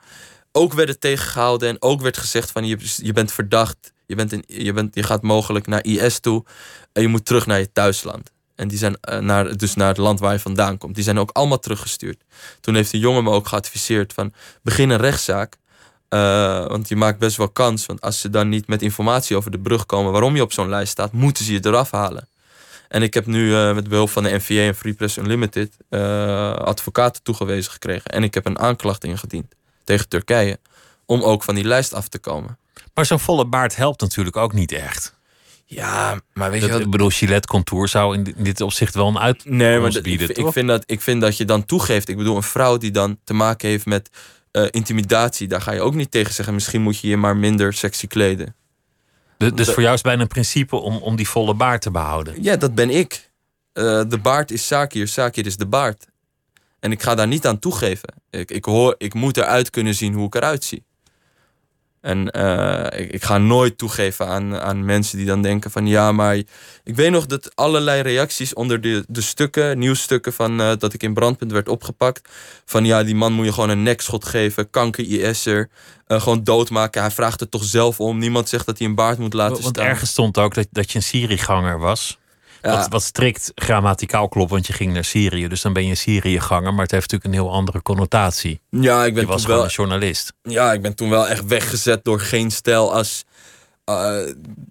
ook werden tegengehouden en ook werd gezegd van je, je bent verdacht, je, bent je, bent, je gaat mogelijk naar IS toe en je moet terug naar je thuisland. En die zijn naar, dus naar het land waar je vandaan komt. Die zijn ook allemaal teruggestuurd. Toen heeft de jongen me ook geadviseerd van begin een rechtszaak. Uh, want je maakt best wel kans. Want als ze dan niet met informatie over de brug komen waarom je op zo'n lijst staat, moeten ze je eraf halen. En ik heb nu uh, met behulp van de NVA en Free Press Unlimited advocaten toegewezen gekregen. En ik heb een aanklacht ingediend tegen Turkije. Om ook van die lijst af te komen. Maar zo'n volle baard helpt natuurlijk ook niet echt. Ja, maar weet je wat? Ik bedoel, Gillette Contour zou in dit opzicht wel een uit nee, maar bieden, ik, ik, vind dat, ik vind dat je dan toegeeft. Ik bedoel, een vrouw die dan te maken heeft met uh, intimidatie... daar ga je ook niet tegen zeggen... misschien moet je je maar minder sexy kleden. dus voor jou is het bijna een principe om, om die volle baard te behouden? Ja, dat ben ik. Uh, de baard is Sakir, Sakir is de baard. En ik ga daar niet aan toegeven. Ik, ik, hoor, ik moet eruit kunnen zien hoe ik eruit zie. En uh, ik, ik, ga nooit toegeven aan, aan mensen die dan denken van ja, maar ik weet nog dat allerlei reacties onder de, de stukken, nieuwsstukken van uh, dat ik in brandpunt werd opgepakt. Van ja, die man moet je gewoon een nekschot geven, kanker IS'er, uh, gewoon doodmaken. Hij vraagt het toch zelf om. Niemand zegt dat hij een baard moet laten Want staan. ergens stond ook dat, dat je een Syriëganger was. Wat, wat, strikt grammaticaal klopt, want je ging naar Syrië. Dus dan ben je Syriëganger, maar het heeft natuurlijk een heel andere connotatie. Ja, ik ben je was gewoon een journalist. Ja, ik ben toen wel echt weggezet door geen stijl als... Uh,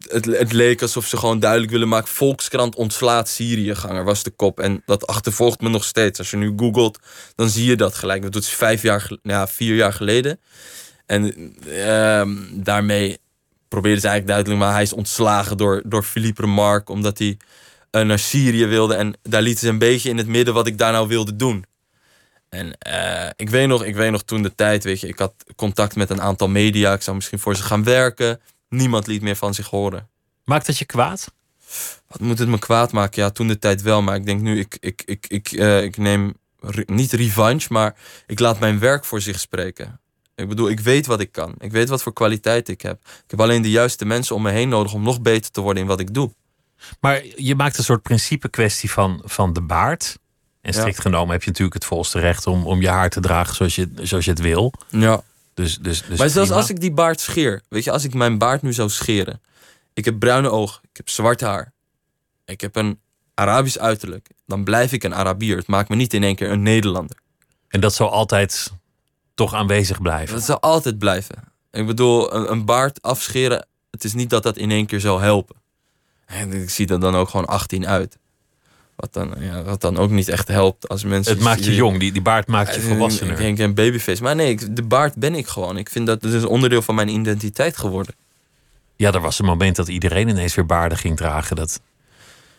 het, het, leek alsof ze gewoon duidelijk willen maken... Volkskrant ontslaat Syriëganger, was de kop. En dat achtervolgt me nog steeds. Als je nu googelt, dan zie je dat gelijk. Dat is vijf jaar, ja, vier jaar geleden. En uh, daarmee probeerden ze eigenlijk duidelijk... maar hij is ontslagen door, door Philippe Remarque... omdat hij uh, naar Syrië wilde. En daar lieten ze een beetje in het midden wat ik daar nou wilde doen. En uh, ik, weet nog, ik weet nog toen de tijd, weet je, ik had contact met een aantal media. Ik zou misschien voor ze gaan werken. Niemand liet meer van zich horen. Maakt dat je kwaad? Wat moet het me kwaad maken? Ja, toen de tijd wel. Maar ik denk nu, ik, ik, ik, ik, uh, ik neem niet revanche, maar ik laat mijn werk voor zich spreken. Ik bedoel, ik weet wat ik kan. Ik weet wat voor kwaliteit ik heb. Ik heb alleen de juiste mensen om me heen nodig om nog beter te worden in wat ik doe. Maar je maakt een soort principe kwestie van, van de baard. En strikt Ja. genomen heb je natuurlijk het volste recht om, om je haar te dragen zoals je, zoals je het wil. Ja. Dus, dus, dus maar zelfs prima. als ik die baard scheer, weet je, als ik mijn baard nu zou scheren. Ik heb bruine ogen, ik heb zwart haar, ik heb een Arabisch uiterlijk. Dan blijf ik een Arabier. Het maakt me niet in één keer een Nederlander. En dat zal altijd toch aanwezig blijven. Dat zal altijd blijven. Ik bedoel, een, een baard afscheren, het is niet dat dat in één keer zal helpen. En ik zie er dan ook gewoon 18 uit. Wat dan, ja, wat dan ook niet echt helpt als mensen... Het maakt je jong, die, die baard maakt je Ik volwassener. denk een babyface. Maar nee, ik- de baard ben ik gewoon. Ik vind dat het is onderdeel van mijn identiteit geworden. Ja, er was een moment dat iedereen ineens weer baarden ging dragen. Dat...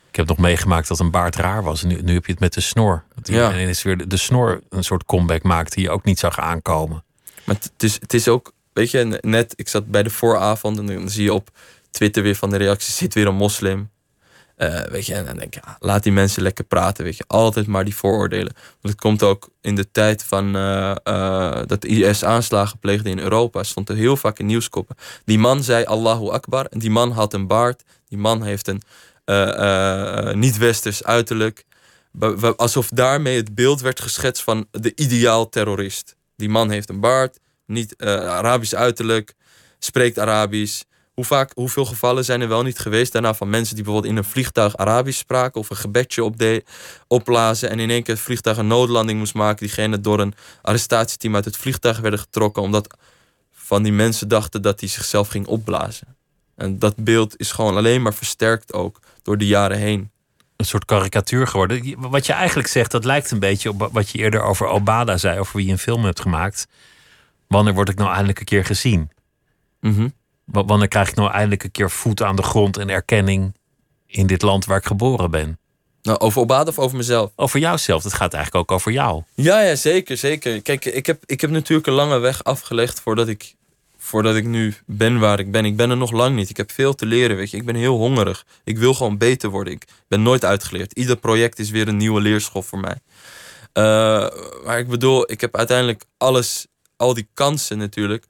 Ik heb nog meegemaakt dat een baard raar was. Nu, nu heb je het met de snor. Dat Ja. iedereen is weer de, de snor een soort comeback maakt die je ook niet zag aankomen. Maar het is, het is ook, weet je, net, ik zat bij de vooravond en dan zie je op Twitter weer van de reacties, zit weer een moslim. Eh, weet je, en dan denk ik, ja, laat die mensen lekker praten, weet je. Altijd maar die vooroordelen. Want het komt ook in de tijd van eh, eh, dat IS aanslagen pleegde in Europa, stond er heel vaak in nieuwskoppen. Die man zei Allahu Akbar en die man had een baard. Die man heeft een niet-westers uiterlijk. Alsof daarmee het beeld werd geschetst van de ideaal terrorist. Die man heeft een baard, niet Arabisch uiterlijk, spreekt Arabisch. Hoe vaak, hoeveel gevallen zijn er wel niet geweest daarna van mensen die bijvoorbeeld in een vliegtuig Arabisch spraken of een gebedje opde- oplazen en in één keer het vliegtuig een noodlanding moest maken, diegene door een arrestatieteam uit het vliegtuig werden getrokken omdat van die mensen dachten dat hij zichzelf ging opblazen. En dat beeld is gewoon alleen maar versterkt ook door de jaren heen. Een soort karikatuur geworden. Wat je eigenlijk zegt, dat lijkt een beetje op wat je eerder over Obada zei, over wie je een film hebt gemaakt. Wanneer word ik nou eindelijk een keer gezien? Mhm. Wa- Wanneer krijg ik nou eindelijk een keer voet aan de grond en erkenning in dit land waar ik geboren ben? Nou, over Obada of over mezelf? Over jouzelf, het gaat eigenlijk ook over jou. Ja, ja, zeker, zeker. Kijk, ik heb, ik heb natuurlijk een lange weg afgelegd voordat ik, voordat ik nu ben waar ik ben. Ik ben er nog lang niet. Ik heb veel te leren, weet je. Ik ben heel hongerig. Ik wil gewoon beter worden. Ik ben nooit uitgeleerd. Ieder project is weer een nieuwe leerschool voor mij. Eh, maar ik bedoel, ik heb uiteindelijk alles, al die kansen natuurlijk,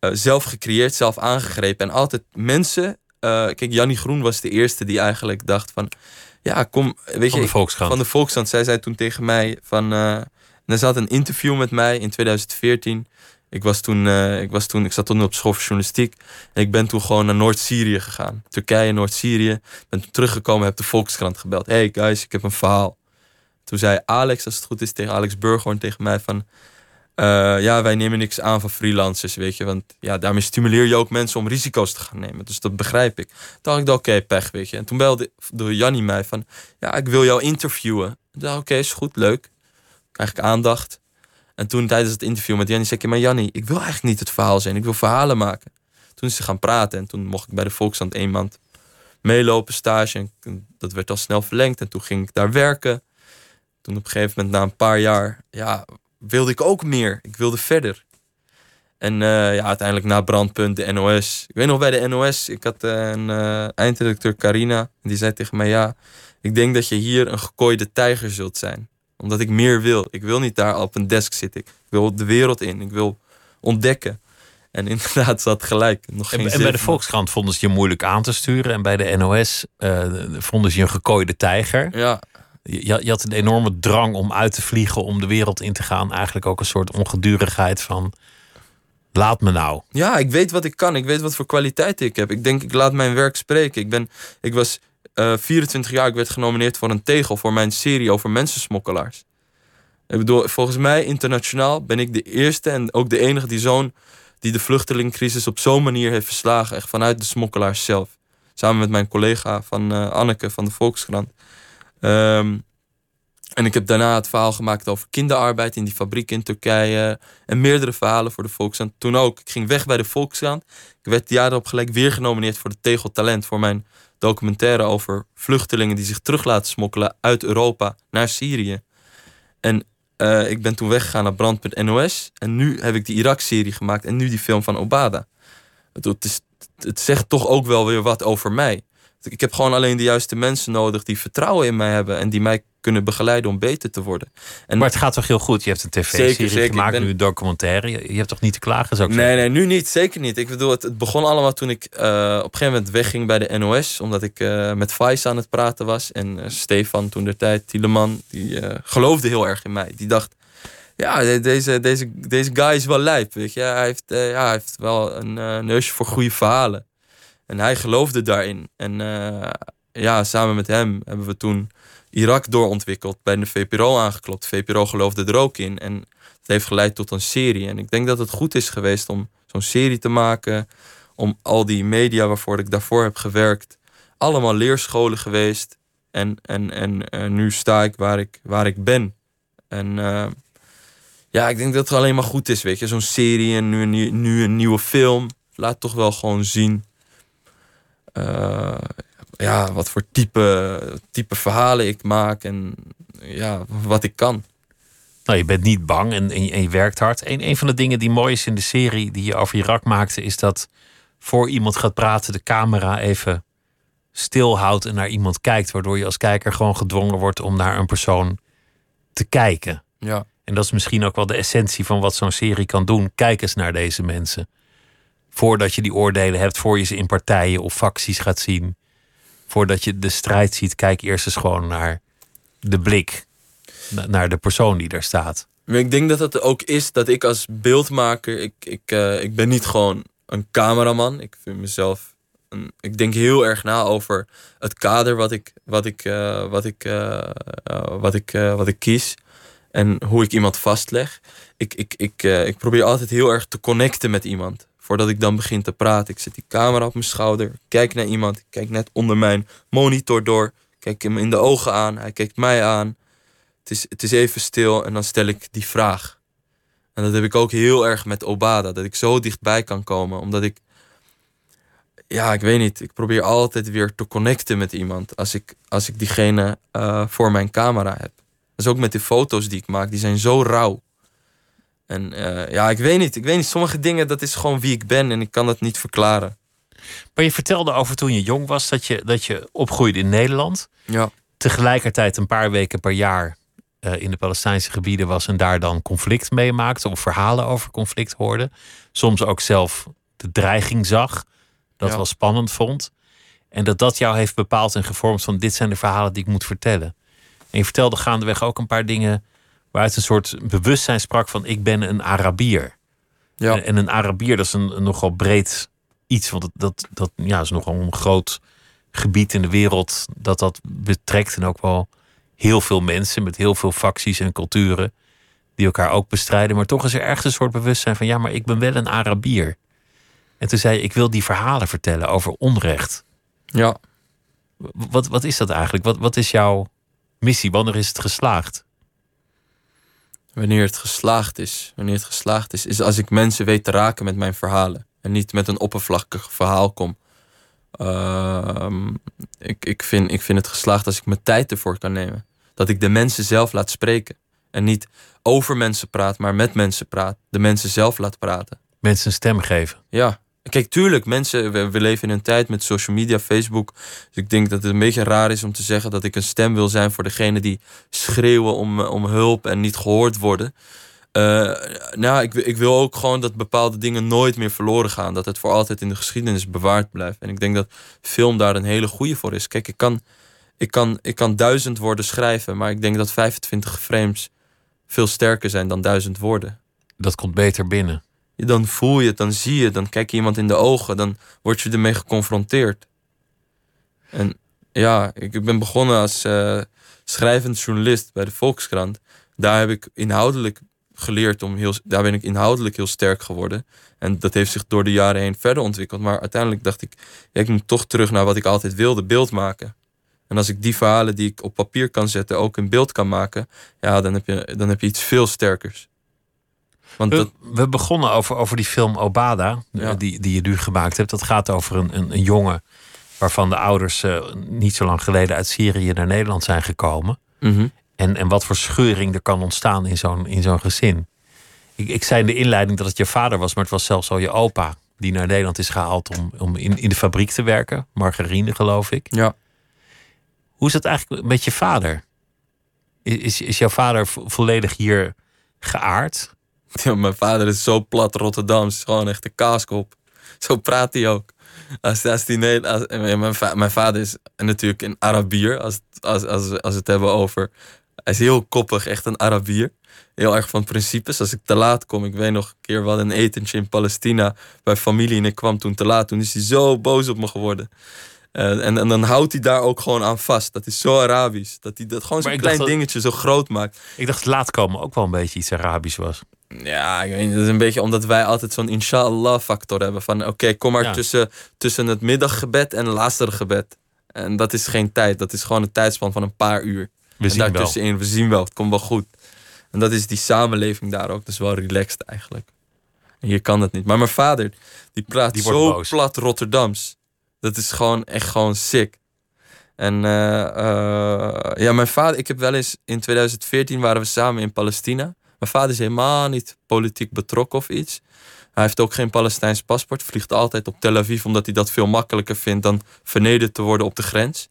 eh, zelf gecreëerd, zelf aangegrepen. En altijd mensen... eh, kijk, Jannie Groen was de eerste die eigenlijk dacht van... Ja, kom, weet je... Van de Volkskrant. Van de Volkskrant. Zij zei toen tegen mij van... en er zat een interview met mij in 2014. Ik was toen, ik was toen, ik zat toen op school voor journalistiek. En ik ben toen gewoon naar Noord-Syrië gegaan. Turkije, Noord-Syrië. Ben toen teruggekomen, heb de Volkskrant gebeld. Hey guys, ik heb een verhaal. Toen zei Alex, als het goed is, tegen Alex Burghoorn tegen mij van... eh, ja, wij nemen niks aan van freelancers, weet je. Want ja, daarmee stimuleer je ook mensen om risico's te gaan nemen. Dus dat begrijp ik. Toen dacht ik, oké, pech, weet je. En toen belde door Jannie mij van... Ja, ik wil jou interviewen. Ik dacht, oké, is goed, leuk. Krijg ik aandacht. En toen tijdens het interview met Jannie zei ik... Maar Jannie, ik wil eigenlijk niet het verhaal zijn. Ik wil verhalen maken. Toen is ze gaan praten. En toen mocht ik bij de Volkskrant één maand meelopen, stage. En dat werd al snel verlengd. En toen ging ik daar werken. Toen op een gegeven moment, na een paar jaar... Ja, wilde ik ook meer. Ik wilde verder. En eh, ja, uiteindelijk na Brandpunt, de NOS. Ik weet nog bij de NOS, ik had eh, een eh, eindredacteur Carina. En die zei tegen mij, ja, ik denk dat je hier een gekooide tijger zult zijn. Omdat ik meer wil. Ik wil niet daar op een desk zitten. Ik wil de wereld in. Ik wil ontdekken. En inderdaad, ze had gelijk. Nog geen En, en bij de Volkskrant vonden ze je moeilijk aan te sturen. En bij de NOS vonden ze je een gekooide tijger. Ja, Je, had een enorme drang om uit te vliegen, om de wereld in te gaan. Eigenlijk ook een soort ongedurigheid van... Laat me nou. Ja, ik weet wat ik kan. Ik weet wat voor kwaliteit ik heb. Ik denk, ik laat mijn werk spreken. Ik, ben, ik was eh 24 jaar. Ik werd genomineerd voor een tegel voor mijn serie over mensensmokkelaars. Ik bedoel, volgens mij internationaal ben ik de eerste en ook de enige die zo'n die de vluchtelingencrisis op zo'n manier heeft verslagen. Echt vanuit de smokkelaars zelf. Samen met mijn collega van eh, Anneke van de Volkskrant. Ehm, en ik heb daarna het verhaal gemaakt over kinderarbeid in die fabriek in Turkije. En meerdere verhalen voor de Volkskrant. Toen ook. Ik ging weg bij de Volkskrant. Ik werd erop gelijk weer genomineerd voor de Tegel Talent. Voor mijn documentaire over vluchtelingen die zich terug laten smokkelen uit Europa naar Syrië. En eh, ik ben toen weggegaan naar Brand.nos. En nu heb ik die Irak-serie gemaakt. En nu die film van Obada. Het zegt toch ook wel weer wat over mij. Ik heb gewoon alleen de juiste mensen nodig die vertrouwen in mij hebben. En die mij kunnen begeleiden om beter te worden. En maar het gaat toch heel goed? Je hebt een tv-serie gemaakt, ben... nu een documentaire. Je, hebt toch niet te klagen? Zou ik nee, nee, nu niet. Zeker niet. Ik bedoel, het, het begon allemaal toen ik uh, op een gegeven moment wegging bij de NOS. Omdat ik uh, met Vice aan het praten was. En uh, Stefan toen de tijd, Tieleman, die geloofde heel erg in mij. Die dacht, ja, deze, deze, deze guy is wel lijp, weet je. Hij heeft, ja, hij heeft wel een neusje voor goede verhalen. En hij geloofde daarin. En ja, samen met hem hebben we toen Irak doorontwikkeld, bij de VPRO aangeklopt. VPRO geloofde er ook in. En het heeft geleid tot een serie. En ik denk dat het goed is geweest om zo'n serie te maken. Om al die media waarvoor ik daarvoor heb gewerkt. Allemaal leerscholen geweest. En, en, en, en nu sta ik waar ik, waar ik ben. En uh, ja, ik denk dat het alleen maar goed is, weet je. Zo'n serie en nu, nu, nu een nieuwe film. Laat toch wel gewoon zien. Uh, ja, wat voor type, type verhalen ik maak en ja, wat ik kan. Nou, je bent niet bang en, en, je, werkt hard. Een, een van de dingen die mooi is in de serie die je over Irak maakte, is dat voor iemand gaat praten, de camera even stilhoudt en naar iemand kijkt, waardoor je als kijker gewoon gedwongen wordt om naar een persoon te kijken. Ja. En dat is misschien ook wel de essentie van wat zo'n serie kan doen. Kijk eens naar deze mensen. Voordat je die oordelen hebt, voor je ze in partijen of facties gaat zien voordat je de strijd ziet, kijk eerst eens gewoon naar de blik. Naar de persoon die daar staat. ik denk dat het ook is dat ik als beeldmaker, ik, ik, uh, ik ben niet gewoon een cameraman. Ik vind mezelf. Een, ik denk heel erg na over het kader wat ik, wat ik, uh, wat ik, uh, wat ik, wat ik kies. En hoe ik iemand vastleg. Ik, ik, ik, ik probeer altijd heel erg te connecten met iemand voordat ik dan begin te praten. Ik zet die camera op mijn schouder, kijk naar iemand, ik kijk net onder mijn monitor door, kijk hem in de ogen aan, hij kijkt mij aan. Het is, het is even stil en dan stel ik die vraag. En dat heb ik ook heel erg met Obada, dat ik zo dichtbij kan komen, omdat ik, ja, ik weet niet, ik probeer altijd weer te connecten met iemand als ik, als ik diegene uh, voor mijn camera heb. Dat is ook met de foto's die ik maak, die zijn zo rauw. En uh, ja, ik weet niet. Ik weet niet. Sommige dingen, dat is gewoon wie ik ben en ik kan dat niet verklaren. Maar je vertelde over toen je jong was dat je, dat je opgroeide in Nederland. Ja. Tegelijkertijd een paar weken per jaar uh, in de Palestijnse gebieden was en daar dan conflict meemaakte of verhalen over conflict hoorde. Soms ook zelf de dreiging zag, dat ja. wel spannend vond. En dat dat jou heeft bepaald en gevormd van dit zijn de verhalen die ik moet vertellen. En je vertelde gaandeweg ook een paar dingen waaruit een soort bewustzijn sprak van ik ben een Arabier. Ja. En, een Arabier, dat is een, nogal breed iets, want dat, dat, ja, is nogal een groot gebied in de wereld dat dat betrekt. En ook wel heel veel mensen met heel veel facties en culturen die elkaar ook bestrijden. Maar toch is er ergens een soort bewustzijn van ja, maar ik ben wel een Arabier. En toen zei je, ik wil die verhalen vertellen over onrecht. Ja. Wat, wat is dat eigenlijk? Wat, wat is jouw missie? Wanneer is het geslaagd? Wanneer het geslaagd is. Wanneer het geslaagd is, is als ik mensen weet te raken met mijn verhalen. En niet met een oppervlakkig verhaal kom. Uh, ik, ik, vind, ik vind het geslaagd als ik mijn tijd ervoor kan nemen. Dat ik de mensen zelf laat spreken. En niet over mensen praat, maar met mensen praat. De mensen zelf laat praten. Mensen een stem geven. Ja, Kijk, tuurlijk, mensen, we, leven in een tijd met social media, Facebook. Dus ik denk dat het een beetje raar is om te zeggen dat ik een stem wil zijn voor degene die schreeuwen om, om hulp en niet gehoord worden. Uh, nou, ik, ik wil ook gewoon dat bepaalde dingen nooit meer verloren gaan. Dat het voor altijd in de geschiedenis bewaard blijft. En ik denk dat film daar een hele goede voor is. Kijk, ik kan, ik kan, ik kan duizend woorden schrijven, maar ik denk dat 25 frames veel sterker zijn dan duizend woorden. Dat komt beter binnen dan voel je het, dan zie je dan kijk je iemand in de ogen, dan word je ermee geconfronteerd. En ja, ik ben begonnen als uh, schrijvend journalist bij de Volkskrant. Daar heb ik inhoudelijk geleerd om heel, daar ben ik inhoudelijk heel sterk geworden. En dat heeft zich door de jaren heen verder ontwikkeld. Maar uiteindelijk dacht ik, ja, ik moet toch terug naar wat ik altijd wilde, beeld maken. En als ik die verhalen die ik op papier kan zetten ook in beeld kan maken, ja, dan heb je, dan heb je iets veel sterkers. Want we, we, begonnen over, over die film Obada, die, die je nu gemaakt hebt. Dat gaat over een, een, een jongen waarvan de ouders uh, niet zo lang geleden uit Syrië naar Nederland zijn gekomen. Mhm. en, en wat voor scheuring er kan ontstaan in zo'n, in zo'n gezin. Ik, ik zei in de inleiding dat het je vader was, maar het was zelfs al je opa die naar Nederland is gehaald om, om in, in de fabriek te werken. Margarine, geloof ik. Ja. Hoe is het eigenlijk met je vader? Is, is jouw vader volledig hier geaard? Ja, mijn vader is zo plat Rotterdams. Gewoon echt een kaaskop. Zo praat hij ook. Als, als die, nee, als, mijn, mijn vader is natuurlijk een Arabier. Als, als, als, als we het hebben over. Hij is heel koppig, echt een Arabier. Heel erg van principes. Als ik te laat kom, ik weet nog een keer wel een etentje in Palestina bij familie en ik kwam toen te laat. Toen is hij zo boos op me geworden. Uh, en, en dan houdt hij daar ook gewoon aan vast. Dat is zo Arabisch. Dat hij dat gewoon zo'n klein dingetje zo groot maakt. Ik dacht laat komen ook wel een beetje iets Arabisch was. Ja, ik weet niet. Dat is een beetje omdat wij altijd zo'n inshallah factor hebben. Van oké, kom maar tussen, tussen het middaggebed en het laatste gebed. En dat is geen tijd. Dat is gewoon een tijdspan van een paar uur. We en zien daartussenin, wel. we zien wel. Het komt wel goed. En dat is die samenleving daar ook. Dat is wel relaxed eigenlijk. En hier kan dat niet. Maar mijn vader, die praat die zo plat Rotterdams. Dat is gewoon echt gewoon sick. En uh, uh, ja, mijn vader, ik heb wel eens in 2014 waren we samen in Palestina. Mijn vader is helemaal niet politiek betrokken of iets. Hij heeft ook geen Palestijns paspoort. Vliegt altijd op Tel Aviv omdat hij dat veel makkelijker vindt dan vernederd te worden op de grens.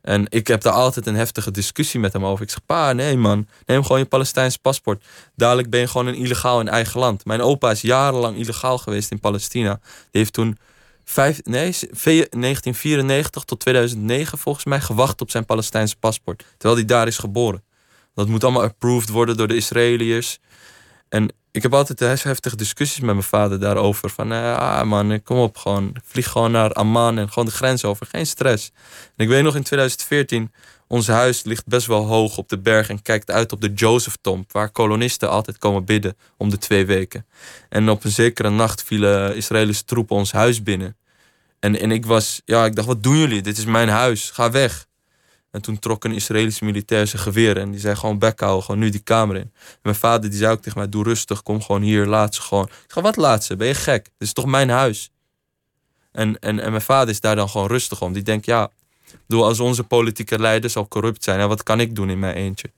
En ik heb daar altijd een heftige discussie met hem over. Ik zeg, pa, nee man, neem gewoon je Palestijns paspoort. Dadelijk ben je gewoon een illegaal in eigen land. Mijn opa is jarenlang illegaal geweest in Palestina. Die heeft toen nee, 1994 tot 2009 volgens mij gewacht op zijn Palestijnse paspoort. Terwijl hij daar is geboren. Dat moet allemaal approved worden door de Israëliërs. En ik heb altijd heftige discussies met mijn vader daarover. Van, eh, ah man, kom op, gewoon. Vlieg gewoon naar Amman en gewoon de grens over. Geen stress. En ik weet nog in 2014, ons huis ligt best wel hoog op de berg en kijkt uit op de Joseph Tomb, waar kolonisten altijd komen bidden om de twee weken. En op een zekere nacht vielen Israëlische troepen ons huis binnen. En, en ik was, ja, ik dacht, wat doen jullie? Dit is mijn huis, ga weg. En toen trok een Israëlische militair zijn geweer en die zei gewoon bek houden, gewoon nu die kamer in. mijn vader die zei ook tegen mij, doe rustig, kom gewoon hier, laat ze gewoon. Ik ga wat laat ze, ben je gek? Dit is toch mijn huis? En, en, en mijn vader is daar dan gewoon rustig om. Die denkt, ja, door als onze politieke leiders al corrupt zijn, en wat kan ik doen in mijn eentje?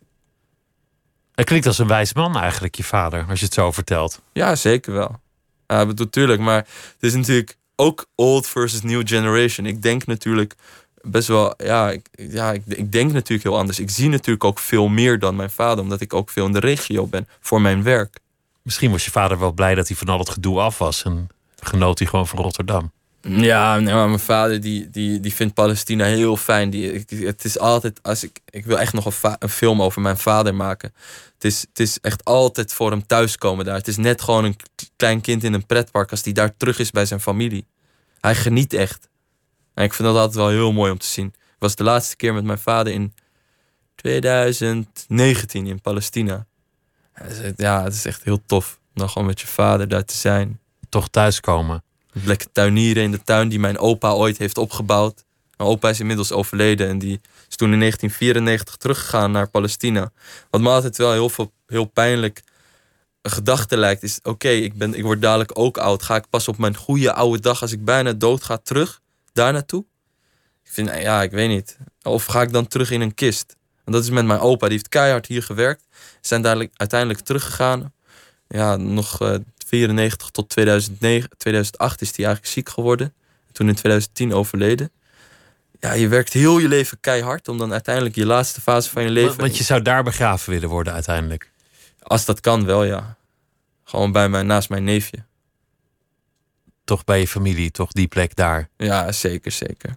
Hij klinkt als een wijs man eigenlijk, je vader, als je het zo vertelt. Ja, zeker wel. Ja, natuurlijk, maar het is natuurlijk ook old versus new generation. Ik denk natuurlijk best wel, ja, ik, ja ik, ik, denk natuurlijk heel anders. Ik zie natuurlijk ook veel meer dan mijn vader, omdat ik ook veel in de regio ben voor mijn werk. Misschien was je vader wel blij dat hij van al het gedoe af was en genoot hij gewoon van Rotterdam. Ja, nee, maar mijn vader die, die, die vindt Palestina heel fijn. Die, het is altijd, als ik, ik wil echt nog een, een film over mijn vader maken. Het is, het is echt altijd voor hem thuiskomen daar. Het is net gewoon een klein kind in een pretpark als hij daar terug is bij zijn familie. Hij geniet echt. En ik vind dat altijd wel heel mooi om te zien. Ik was de laatste keer met mijn vader in 2019 in Palestina. Ja, het is echt heel tof om dan gewoon met je vader daar te zijn. Toch thuiskomen. Lekker tuinieren in de tuin die mijn opa ooit heeft opgebouwd. Mijn opa is inmiddels overleden en die is toen in 1994 teruggegaan naar Palestina. Wat me altijd wel heel, veel, heel pijnlijk een gedachte lijkt, is: oké, ik ik, ik word dadelijk ook oud. Ga ik pas op mijn goede oude dag, als ik bijna dood ga, terug daar naartoe? Ik vind, ja, ik weet niet. Of ga ik dan terug in een kist? En dat is met mijn opa, die heeft keihard hier gewerkt. Zijn dadelijk uiteindelijk teruggegaan. Ja, nog uh, 94 tot 2009, 2008 is hij eigenlijk ziek geworden. Toen in 2010 overleden. Ja, je werkt heel je leven keihard om dan uiteindelijk je laatste fase van je leven. Want je zou daar begraven willen worden uiteindelijk. Als dat kan, wel ja. Gewoon bij mij, naast mijn neefje. Toch bij je familie, toch die plek daar? Ja, zeker, zeker.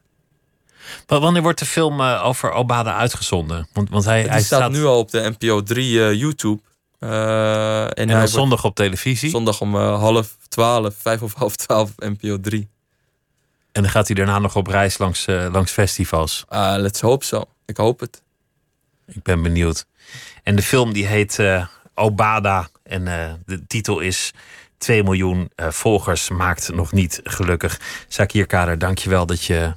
Maar wanneer wordt de film uh, over Obada uitgezonden? Want, want hij, hij staat, nu al op de NPO 3 uh, YouTube. Uh, en, en zondag op televisie? Zondag om half twaalf, vijf of half twaalf NPO 3. En dan gaat hij daarna nog op reis langs, langs festivals? Uh, let's hope so. Ik hoop het. Ik ben benieuwd. En de film die heet Obada. En de titel is 2 miljoen volgers maakt nog niet gelukkig. Zakir Kader, dankjewel dat je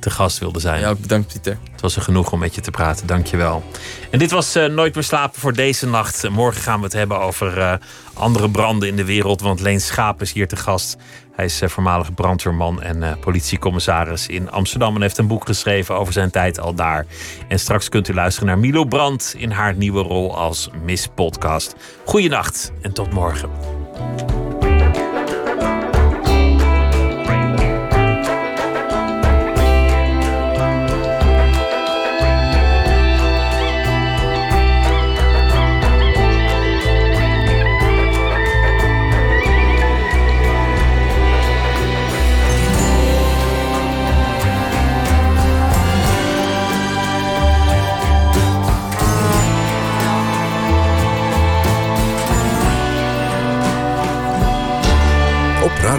te gast wilde zijn. Ja, bedankt Pieter. Het was er genoeg om met je te praten, dankjewel. En dit was uh, Nooit meer slapen voor deze nacht. Morgen gaan we het hebben over uh, andere branden in de wereld, want Leen Schaap is hier te gast. Hij is voormalig brandweerman en politiecommissaris in Amsterdam en heeft een boek geschreven over zijn tijd al daar. En straks kunt u luisteren naar Milo Brandt in haar nieuwe rol als Miss Podcast. Goeienacht en tot morgen.